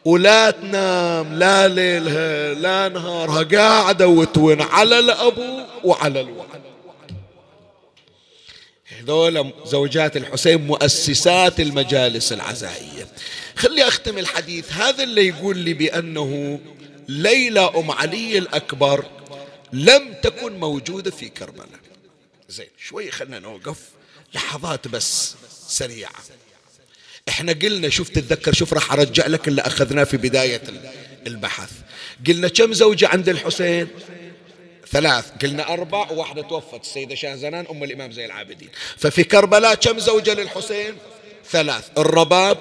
ولا تنام لا ليلها لا نهارها. قاعدة وتون على الأبو وعلى الولد. هذول زوجات الحسين مؤسسات المجالس العزائية. خلي أختم الحديث. هذا اللي يقول لي بأنه ليلى أم علي الأكبر لم تكن موجودة في كربلاء. زين شوي خلنا نوقف لحظات بس سريعة. إحنا قلنا شوف تتذكر شوف راح أرجع لك اللي أخذناه في بداية البحث. قلنا كم زوجة عند الحسين؟ ثلاث قلنا أربع وواحدة توفت السيدة شاهزنان أم الإمام زي العابدين. ففي كربلاء كم زوجة للحسين؟ ثلاث الرباب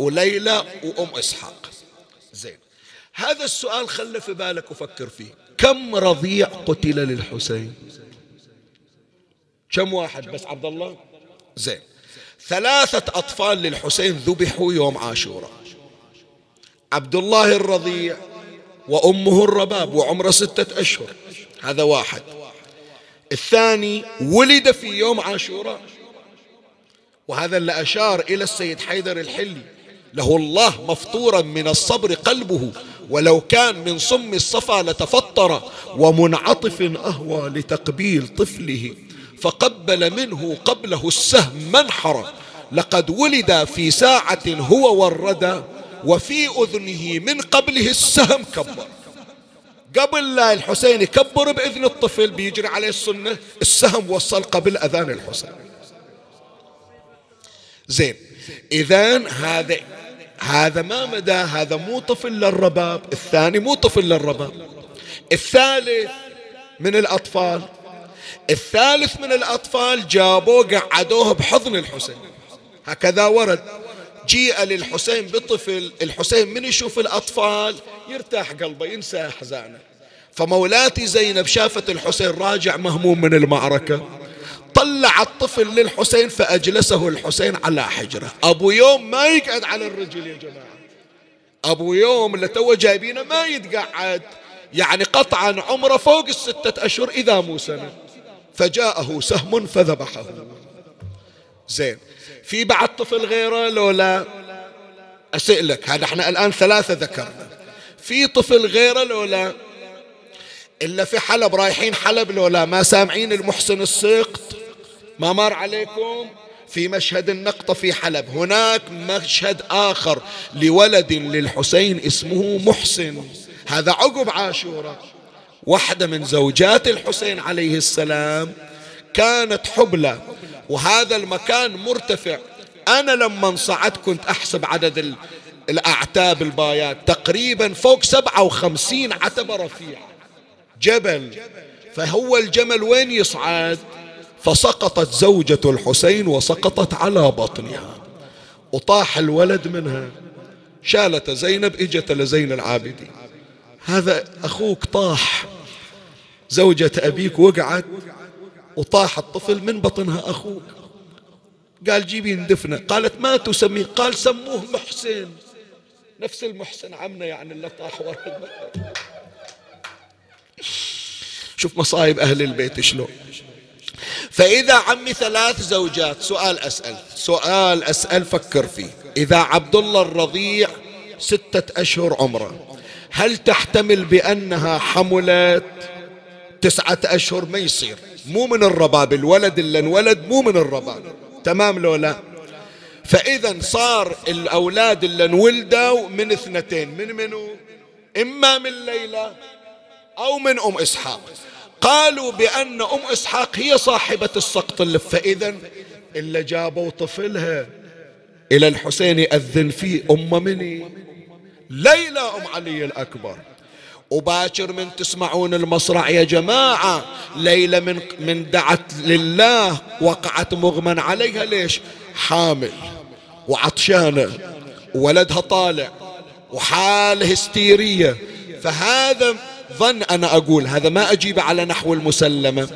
وليلى وأم إسحاق. زين. هذا السؤال خله في بالك وفكر فيه. كم رضيع قتل للحسين؟ كم واحد بس؟ عبد الله زين. ثلاثة أطفال للحسين ذبحوا يوم عاشوراء. عبد الله الرضيع وأمه الرباب وعمره ستة أشهر. هذا واحد. الثاني ولد في يوم عاشوراء وهذا اللي أشار إلى السيد حيدر الحلي. له الله مفطورا من الصبر قلبه ولو كان من صم الصفا لتفطر ومنعطف أهوى لتقبيل طفله. فقبل منه قبله السهم منحرا لقد ولد في ساعة هو والردى وفي أذنه من قبله السهم كبر. قبل لا الحسين يكبر بإذن الطفل بيجري عليه السنة. السهم وصل قبل أذان الحسين. زين. إذا هذا هذا ما مدى هذا مو طفل للرباب. الثاني مو طفل للرباب. الثالث من الأطفال. الثالث من الأطفال جابوه قعدوه بحضن الحسين. هكذا ورد. جيء للحسين بطفل الحسين من يشوف الأطفال؟ يرتاح قلبه ينسى أحزانه. فمولاتي زينب شافت الحسين راجع مهموم من المعركة. طلع الطفل للحسين فأجلسه الحسين على حجره. أبو يوم ما يقعد على الرجل يا جماعة. أبو يوم اللي تو جايبينه ما يتقعد. يعني قطعا عمره فوق الستة أشهر إذا مو سنة. فجاءه سهم فذبحه. زين. في بعد طفل غيره لو لا أسألك هذا إحنا الآن ثلاثة ذكرنا في طفل غيره لو لا إلا في حلب رايحين حلب لو لا ما سامعين المحسن السقط ما مر عليكم؟ في مشهد النقطة في حلب هناك مشهد آخر لولد للحسين اسمه محسن. هذا عقب عاشوراء. واحدة من زوجات الحسين عليه السلام كانت حبلى. وهذا المكان مرتفع. أنا لما صعدت كنت أحسب عدد الأعتاب البايات. تقريبا فوق سبعة وخمسين عتبة رفيعة. جبل. فهو الجمل وين يصعد؟ فسقطت زوجة الحسين وسقطت على بطنها. وطاح الولد منها. شالت زينب إجت لزين العابدين. هذا أخوك طاح. زوجة أبيك وقعت. وطاح الطفل من بطنها أخوك قال جيبي ندفنه قالت ما تسميه قال سموه محسن. نفس المحسن عمنا يعني اللي طاح ورا شوف مصايب أهل البيت شلون. فإذا عمي ثلاث زوجات سؤال أسأل. سؤال أسأل فكر فيه. إذا عبد الله الرضيع ستة أشهر عمره هل تحتمل بأنها حملت تسعة أشهر ما يصير. مو من الرباب الولد اللي انولد مو من الرباب. تمام لو لا؟ فإذا صار الأولاد اللي انولدوا من اثنتين من منو؟ إما من ليلى أو من أم إسحاق. قالوا بأن أم إسحاق هي صاحبة السقط اللي فإذا إلا جابوا طفلها إلى الحسين يأذن فيه أم مني؟ ليلى أم علي الأكبر. وباكر من تسمعون المصرع يا جماعة. ليلى من من دعت لله وقعت مغمى عليها ليش؟ حامل وعطشانة وولدها طالع وحال هستيرية. فهذا ظن أنا أقول هذا ما أجيب على نحو المسلمة.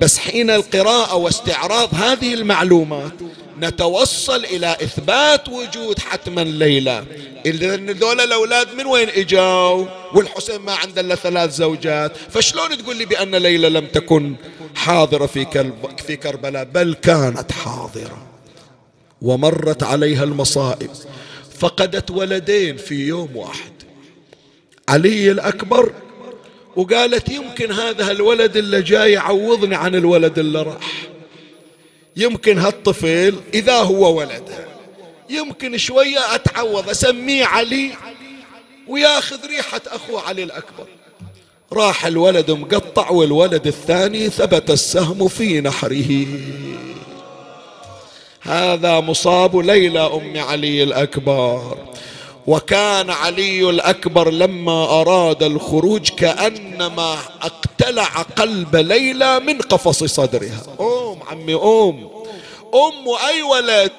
بس حين القراءة واستعراض هذه المعلومات نتوصل إلى إثبات وجود حتما ليلى. إذا ذول الأولاد من وين إجاوا والحسين ما عنده إلا ثلاث زوجات. فشلون تقول لي بأن ليلى لم تكن حاضرة في, في كربلاء؟ بل كانت حاضرة. ومرت عليها المصائب. فقدت ولدين في يوم واحد. علي الأكبر وقالت يمكن هذا الولد اللي جاي يعوضني عن الولد اللي راح. يمكن هالطفل إذا هو ولدها يمكن شوية أتعوض أسميه علي وياخذ ريحة أخوه علي الأكبر. راح الولد مقطع والولد الثاني ثبت السهم في نحره. هذا مصاب ليلى أم علي الأكبر. وكان علي الأكبر لما أراد الخروج كأنما اقتلع قلب ليلى من قفص صدرها. أم عمي أم. أم أي ولد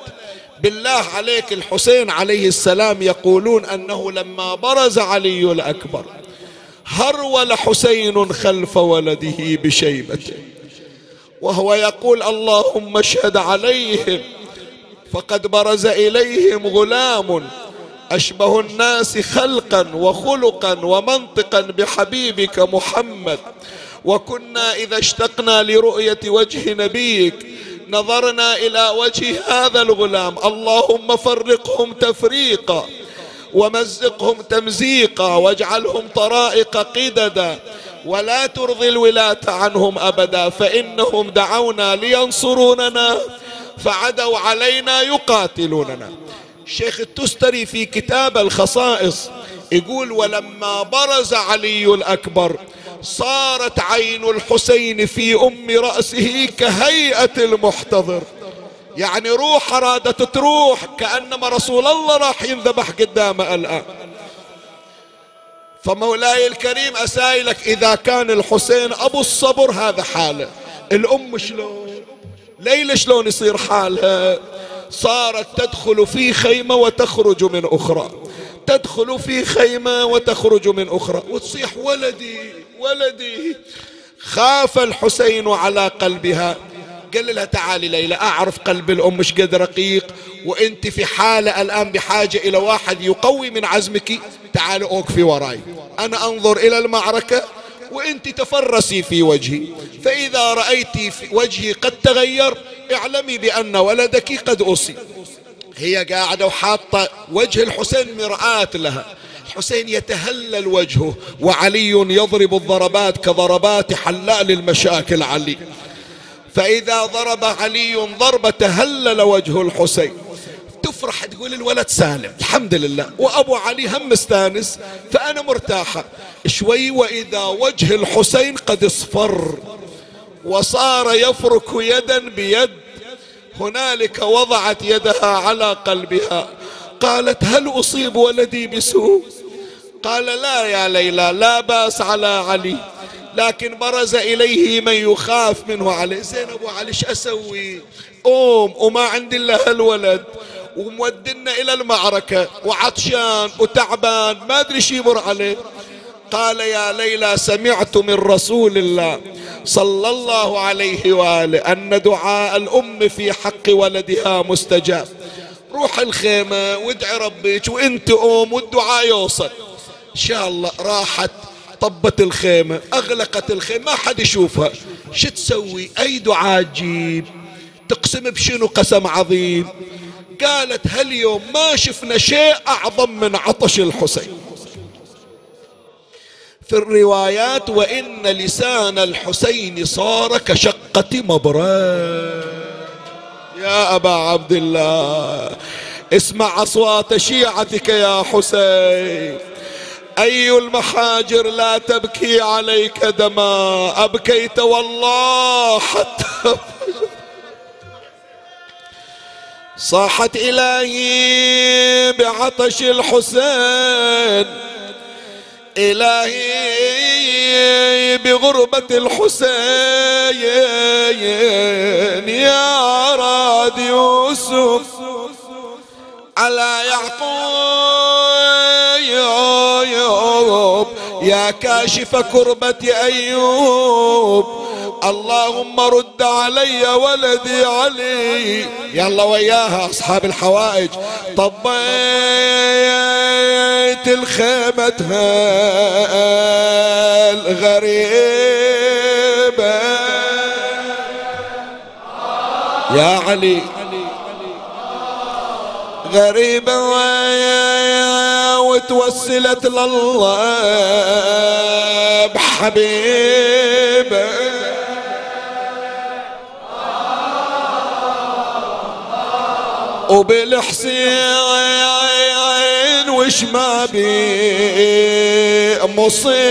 بالله عليك الحسين عليه السلام يقولون أنه لما برز علي الأكبر هرول حسين خلف ولده بشيبته وهو يقول اللهم اشهد عليهم فقد برز إليهم غلام. أشبه الناس خلقا وخلقا ومنطقا بحبيبك محمد. وكنا إذا اشتقنا لرؤية وجه نبيك نظرنا إلى وجه هذا الغلام. اللهم فرقهم تفريقا ومزقهم تمزيقا واجعلهم طرائق قددا. ولا ترضي الولاة عنهم أبدا فإنهم دعونا لينصروننا فعدوا علينا يقاتلوننا. الشيخ التستري في كتاب الخصائص يقول ولما برز علي الأكبر صارت عين الحسين في أم رأسه كهيئة المحتضر. يعني روح أرادت تروح كأنما رسول الله راح ينذبح قدامه الآن. فمولاي الكريم أسائلك إذا كان الحسين أبو الصبر هذا حاله. الأم شلون؟ ليلى شلون يصير حالها؟ صارت تدخل في خيمة وتخرج من أخرى. تدخل في خيمة وتخرج من أخرى. وتصيح ولدي ولدي. خاف الحسين على قلبها. قال لها تعالي ليلى أعرف قلب الأم مش قد رقيق. وأنت في حالة الآن بحاجة إلى واحد يقوي من عزمك. تعالي أوقفي وراي. أنا أنظر إلى المعركة. وانت تفرسي في وجهي. فإذا رأيت في وجهي قد تغير اعلمي بأن ولدك قد أصيب هي قاعدة وحاطة وجه الحسين مرآة لها. الحسين يتهلل وجهه وعلي يضرب الضربات كضربات حلال المشاكل علي. فإذا ضرب علي ضربة تهلل وجه الحسين. تفرح تقول الولد سالم. الحمد لله. وأبو علي هم مستانس فأنا مرتاحة. شوي وإذا وجه الحسين قد اصفر وصار يفرك يدا بيد هنالك وضعت يدها على قلبها. قالت هل أصيب ولدي بسوء؟ قال لا يا ليلى لا بأس على علي لكن برز إليه من يخاف منه علي. زين أبو علي إيش أسوي؟ قوم وما عندي إلا هالولد. ومودنا إلى المعركة وعطشان وتعبان ما أدري شي يمر عليه. قال يا ليلى سمعت من رسول الله صلى الله عليه وآله أن دعاء الأم في حق ولدها مستجاب. روح الخيمة وادعي ربك وإنت أم والدعاء يوصل. إن شاء الله راحت طبت الخيمة أغلقت الخيمة ما حد يشوفها. شو تسوي؟ أي دعاء تجيب؟ تقسم بشنو قسم عظيم؟ قالت هاليوم ما شفنا شيء أعظم من عطش الحسين. في الروايات وإن لسان الحسين صار كشقة مبرد يا أبا عبد الله اسمع أصوات شيعتك يا حسين. أي المحاجر لا تبكي عليك دما أبكيت والله حتى صاحت إلهي بعطش الحسين. إلهي بغربة الحسين. يا راد يوسف على يعقوب يا كاشف كربة أيوب اللهم رد علي ولدي علي. يلا وياها أصحاب الحوائج. طبيت الخيمة الغريبة. يا علي غريبة. وتوسلت لله بحبيبه وبالحسين وش ما بي مصيبة.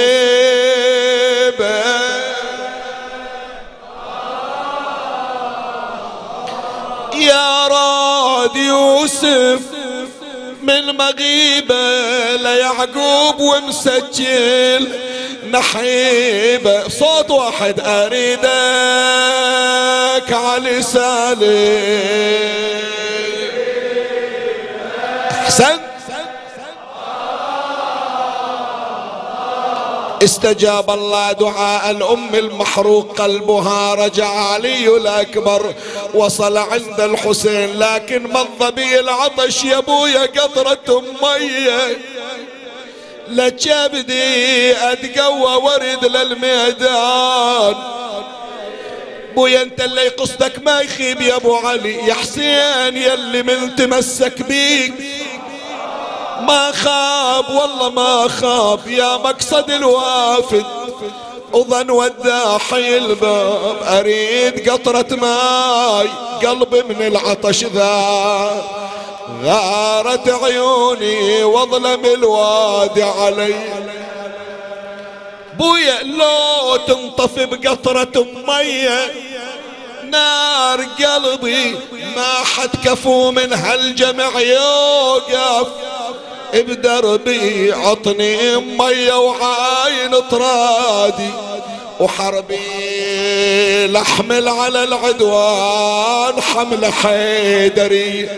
يا راد يوسف من مغيبة ليعقوب ومسجل. نحيبة صوت واحد أريدك علي سالم. أحسنت استجاب الله دعاء الأم المحروق قلبها رجع علي الأكبر. وصل عند الحسين لكن مضى بي العطش يا أبويا قطرة مية لجبدي أتقوى ورد للميدان. بويا أنت اللي قصدك ما يخيب يا أبو علي يا حسين يلي من تمسك بيك. ما خاب والله ما خاب يا مقصد الوافد. وظن وداحي الباب أريد قطرة ماي قلبي من العطش ذا. غارت عيوني واظلم الوادي علي. بويا لو تنطف بقطرة مية نار قلبي ما حد كفو من هالجمع يوقف. بدربي عطني مية وعاين طرادي وحربي لحمل على العدوان حمل حيدري.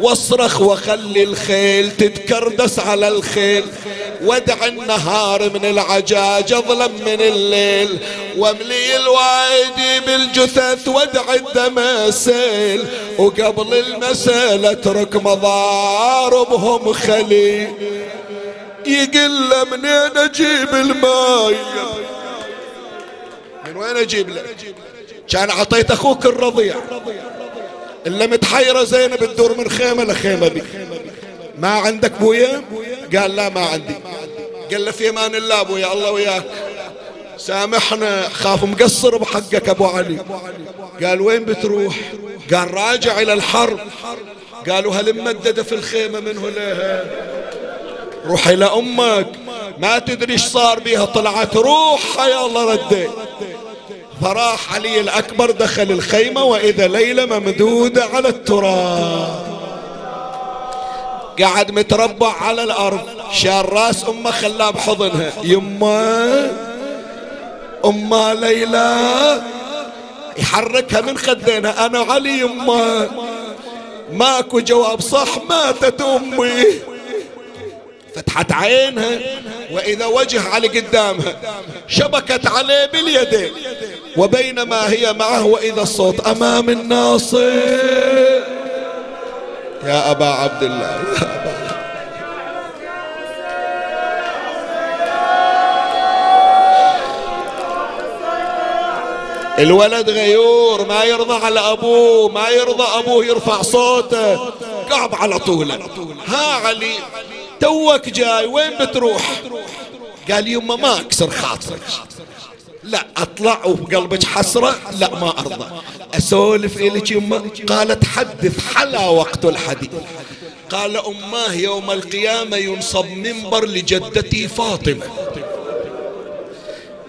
واصرخ وخلي الخيل تتكردس على الخيل. ودع النهار من العجاج أظلم من الليل. واملي الوايدي بالجثث ودع الدم سيل وقبل المسيل اترك مضاربهم خلي يقل منين أجيب الماي؟ من وين أجيب له كان اعطيت أخوك الرضيع. إلا متحيرة زينب تدور من خيمة لخيمة بي. ما عندك بويا؟ قال لا ما عندي. قال له في أمان الله ابويا الله وياك. سامحنا. خاف مقصر بحقك أبو علي. قال وين بتروح؟ قال راجع إلى الحرب. قالوا هل ممددة في الخيمة منه لها؟ روح إلى أمك. ما تدري إيش صار بيها. طلعت روح يا الله رديت. فراح علي الأكبر دخل الخيمة وإذا ليلة ممدودة على التراب. قاعد متربع على الأرض. شال رأس أمه خلاه بحضنها. يما أمه ليلى. يحركها من خدينا أنا علي يما. ماكو جواب صح ماتت أمي. فتحت عينها وإذا وجه علي قدامها شبكت عليه باليدين وبينما هي معه وإذا الصوت أمام الناصر يا أبا عبد الله يا أبا الولد غيور ما يرضى على أبوه ما يرضى أبوه يرفع صوته. قعب على طوله. ها علي. توك جاي وين بتروح؟ قال يما ما أكسر خاطرك. لا أطلع وبقلبك حسرة. لا ما أرضى. أسولف الك يما قالت حدث حلا وقت الحديث. قال اماه يوم القيامة ينصب منبر لجدتي فاطمة.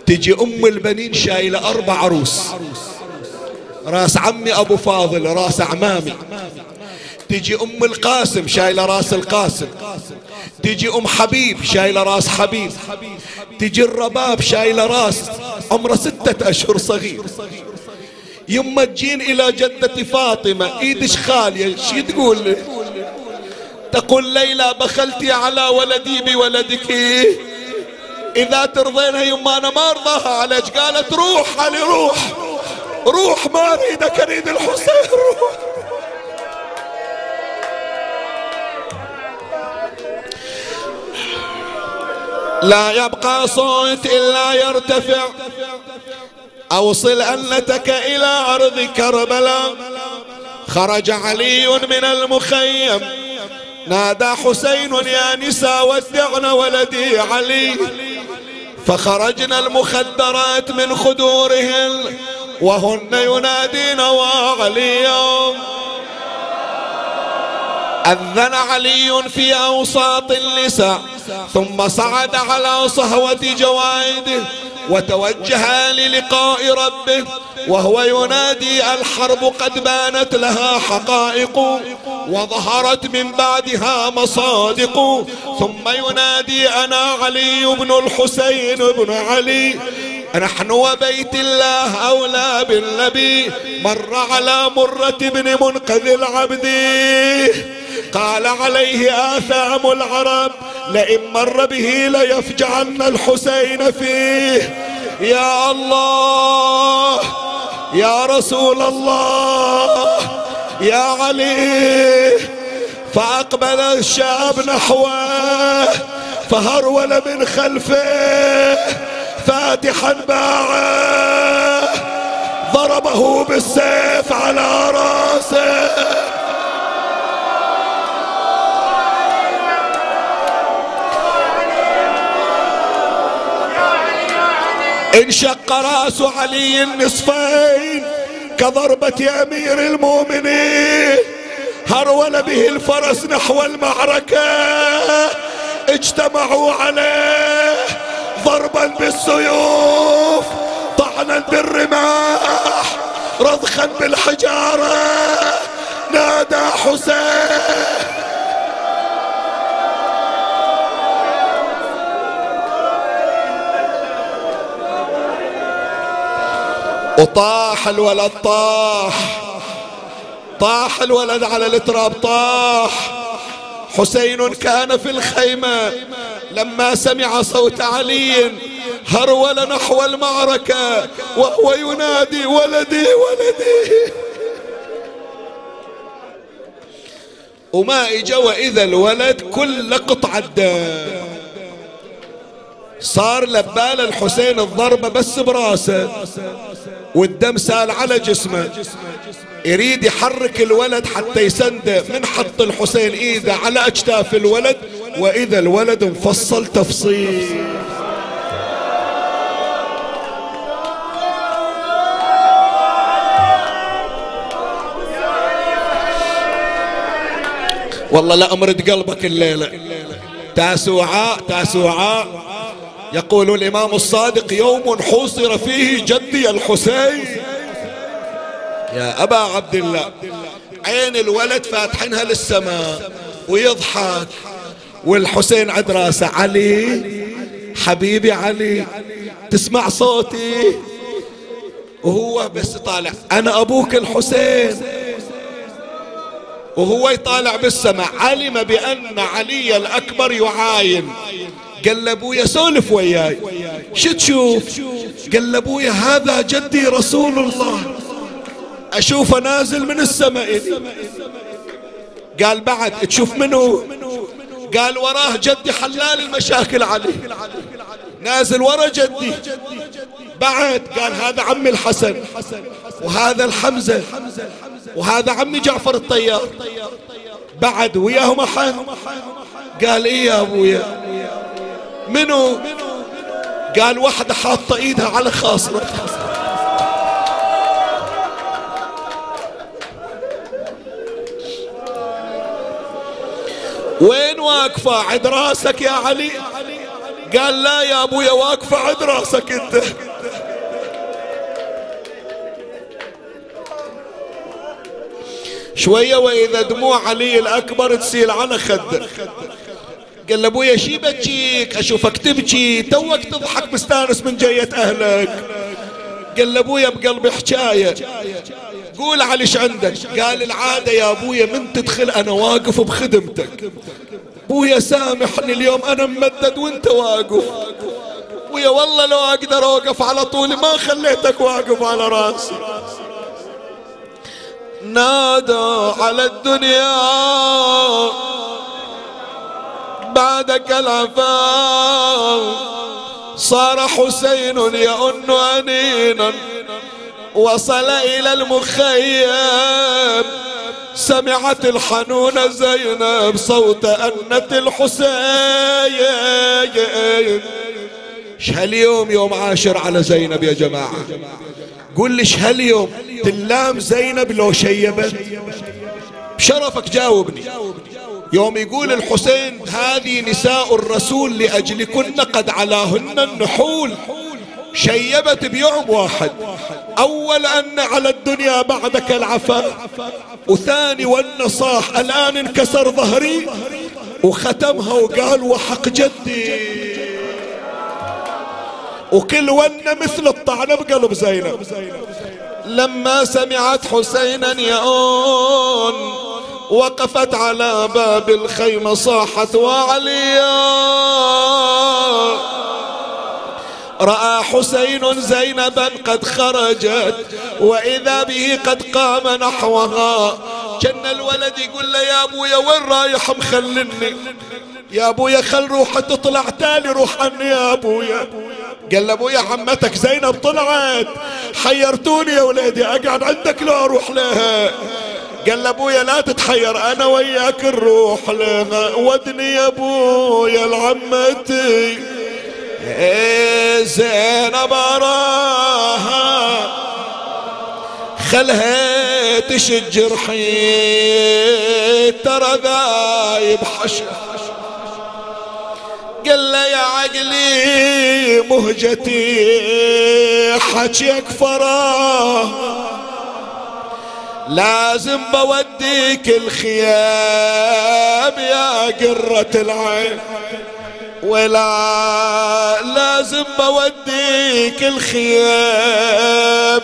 تجي أم البنين شايلة أربع عروس. راس عمي أبو فاضل راس عمامي. تجي أم القاسم شايلة راس القاسم. تجي أم حبيب شايلة راس حبيب. تجي الرباب شايلة راس عمره ستة أشهر صغير. يما تجين إلى جدة فاطمة إيدش خالية شي تقول؟ تقول ليلى بخلتي على ولدي بولدك. إذا ترضينها يما أنا ما أرضاها عليك قالت روح علي روح. روح ما أريدك أريد الحسين روح. لا يبقى صوت إلا يرتفع. أوصل أنتك إلى أرض كربلاء. خرج علي من المخيم. نادى حسين يا نساء ودعن ولدي علي. فخرجنا المخدرات من خدورهن وهن ينادين وعليا أذن علي في أوساط النساء ثم صعد على صهوة جوائده وتوجه للقاء ربه وهو ينادي الحرب قد بانت لها حقائق وظهرت من بعدها مصادق. ثم ينادي أنا علي بن الحسين بن علي نحن وبيت الله أولى بالنبي. مر على مرة بن منقذ العبد. قال عليه آثام العرب لئن مر به ليفجعن الحسين فيه. يا الله يا رسول الله يا علي. فأقبل الشاب نحوه فهرول من خلفه. فاتحا باعه. ضربه بالسيف على راسه. انشق راس علي النصفين كضربة أمير المؤمنين. هرول به الفرس نحو المعركة. اجتمعوا عليه. ضربا بالسيوف طعنا بالرماح رضخا بالحجارة. نادى حسين. وطاح الولد طاح. طاح الولد على التراب طاح. حسين كان في الخيمة. لما سمع صوت علي هرول نحو المعركة وهو ينادي ولدي ولدي. وما اجا واذا الولد كل قطعة دم صار لبال الحسين الضربة بس براسه والدم سال على جسمه. يريد يحرك الولد حتى يسنده من حط الحسين إيده على اجتاف الولد وإذا الولد مفصل تفصيل. والله لا أمرد قلبك الليلة. تاسوعاء تاسوعاء. يقول الإمام الصادق يوم حوصر فيه جدي الحسين. يا أبا عبد الله عين الولد فاتحينها للسماء ويضحك. والحسين عند راسه علي حبيبي علي تسمع صوتي. وهو بس طالع. أنا أبوك الحسين. وهو يطالع بالسماء علم بأن علي الأكبر يعاين. قال له ابويا سولف وياي. شو تشوف؟ قال له ابويا هذا جدي رسول الله. أشوفه نازل من السماء. قال بعد تشوف منو؟ قال وراه جدي حلال المشاكل عليه نازل ورا جدي. بعد قال هذا عمي الحسن وهذا الحمزة وهذا عمي جعفر الطيار. بعد وياهم أحد؟ قال إيه يا أبويا؟ منو؟ قال واحدة حاطة إيدها على خاصرتها. وين واقفة؟ عند راسك يا علي. قال لا يا أبويا واقفة عند راسك أنت. شوية وإذا دموع علي الأكبر تسيل على خده قال له أبويا شي بتجيك؟ أشوفك تبكي. توك تضحك مستانس من جية أهلك. قال له أبويا بقلبي حكاية. قول على إيش عندك؟ قال العادة يا أبويا من تدخل أنا واقف بخدمتك. أبويا سامحني اليوم أنا ممدد وأنت واقف. أبويا والله لو أقدر أوقف على طولي ما خليتك واقف على رأسي. نادى على الدنيا. بعدك العفاف صار حسين يئن أنينا. وصل إلى المخيم. سمعت الحنون زينب صوت أنة الحسين. هاليوم يوم عاشر على زينب يا جماعة. قول لي هاليوم تلام زينب لو شيبت. بشرفك جاوبني. يوم يقول الحسين هذه نساء الرسول لأجلكن قد علاهن النحول. شيبت بيوم واحد. أول أن على الدنيا بعدك العفاء وثاني والنصاح الآن انكسر ظهري. وختمها وقال وحق جدي. وكل ون مثل الطعنة بقلب زينب. لما سمعت حسينا يئون وقفت على باب الخيمة صاحت وعليا رأى حسين زينبا قد خرجت وإذا به قد قام نحوها. كان الولد يقول له يا أبويا وين رايح مخلني؟ يا أبويا خل روح تطلع تالي روح عني يا أبويا. قال له أبويا عمتك زينب طلعت. حيرتوني يا ولدي أقعد عندك لو أروح لها. قال أبويا لا تتحير أنا وياك نروح لها. ودني يا أبويا لعمتي زينب اراها خلها تشج رحيل ترى ذايب حشا قال له يا عقلي مهجتي حكيك فراه لازم بوديك الخيام يا قرة العين. ولا لازم بوديك الخيام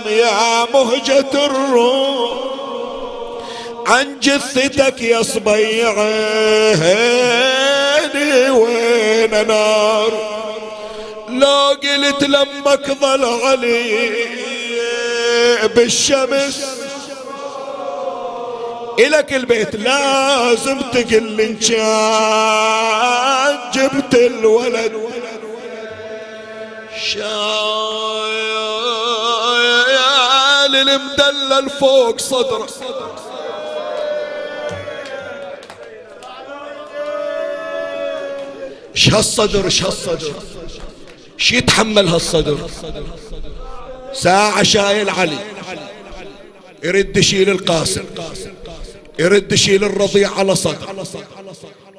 يا مهجة الروح عن جثتك يا صبيعيني وين نار لو قلت لمك ظل علي بالشمس. إلك البيت لازم تقل كان جبت الولد. شايل المدلل فوق صدره ش هالصدر ش هالصدر ش يتحمل هالصدر؟ ساعة شايل علي. يرد يشيل القاسم. يرد يشيل الرضيع على صدر.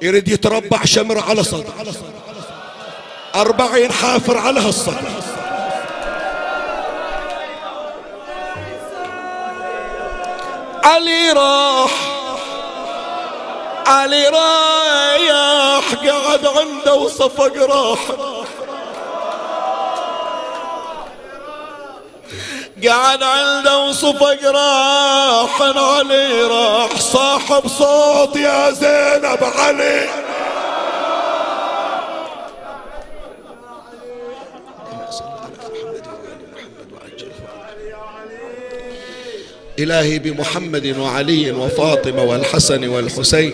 يريد يتربع شمر على صدر. أربعين حافر على هالصدر. علي راح. علي رايح قعد عنده وصفق راحه قعد عنده وصفق راح علي راح صاحب صوت يا زينب علي. إلهي بمحمد وعلي وفاطمة والحسن والحسين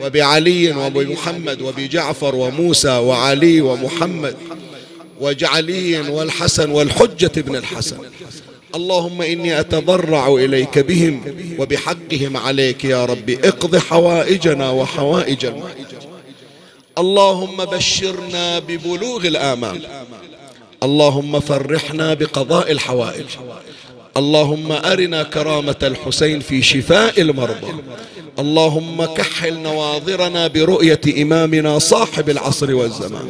وبعلي وبمحمد وبجعفر وموسى وعلي ومحمد. وجعلي والحسن والحجة ابن الحسن. اللهم إني أتضرع إليك بهم وبحقهم عليك يا رب. اقض حوائجنا وحوائج اللهم بشرنا ببلوغ الآمال اللهم فرحنا بقضاء الحوائج. اللهم أرنا كرامة الحسين في شفاء المرضى. اللهم كحل نواظرنا برؤية إمامنا صاحب العصر والزمان.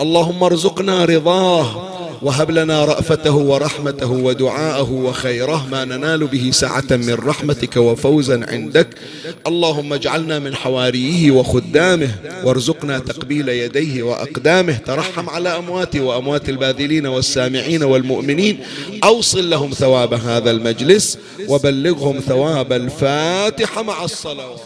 اللهم ارزقنا رضاه وهب لنا رأفته ورحمته ودعاءه وخيره ما ننال به سعة من رحمتك وفوزا عندك. اللهم اجعلنا من حواريه وخدامه وارزقنا تقبيل يديه وأقدامه. ترحم على أمواته وأموات الباذلين والسامعين والمؤمنين. أوصل لهم ثواب هذا المجلس وبلغهم ثواب الفاتحة مع الصلوات.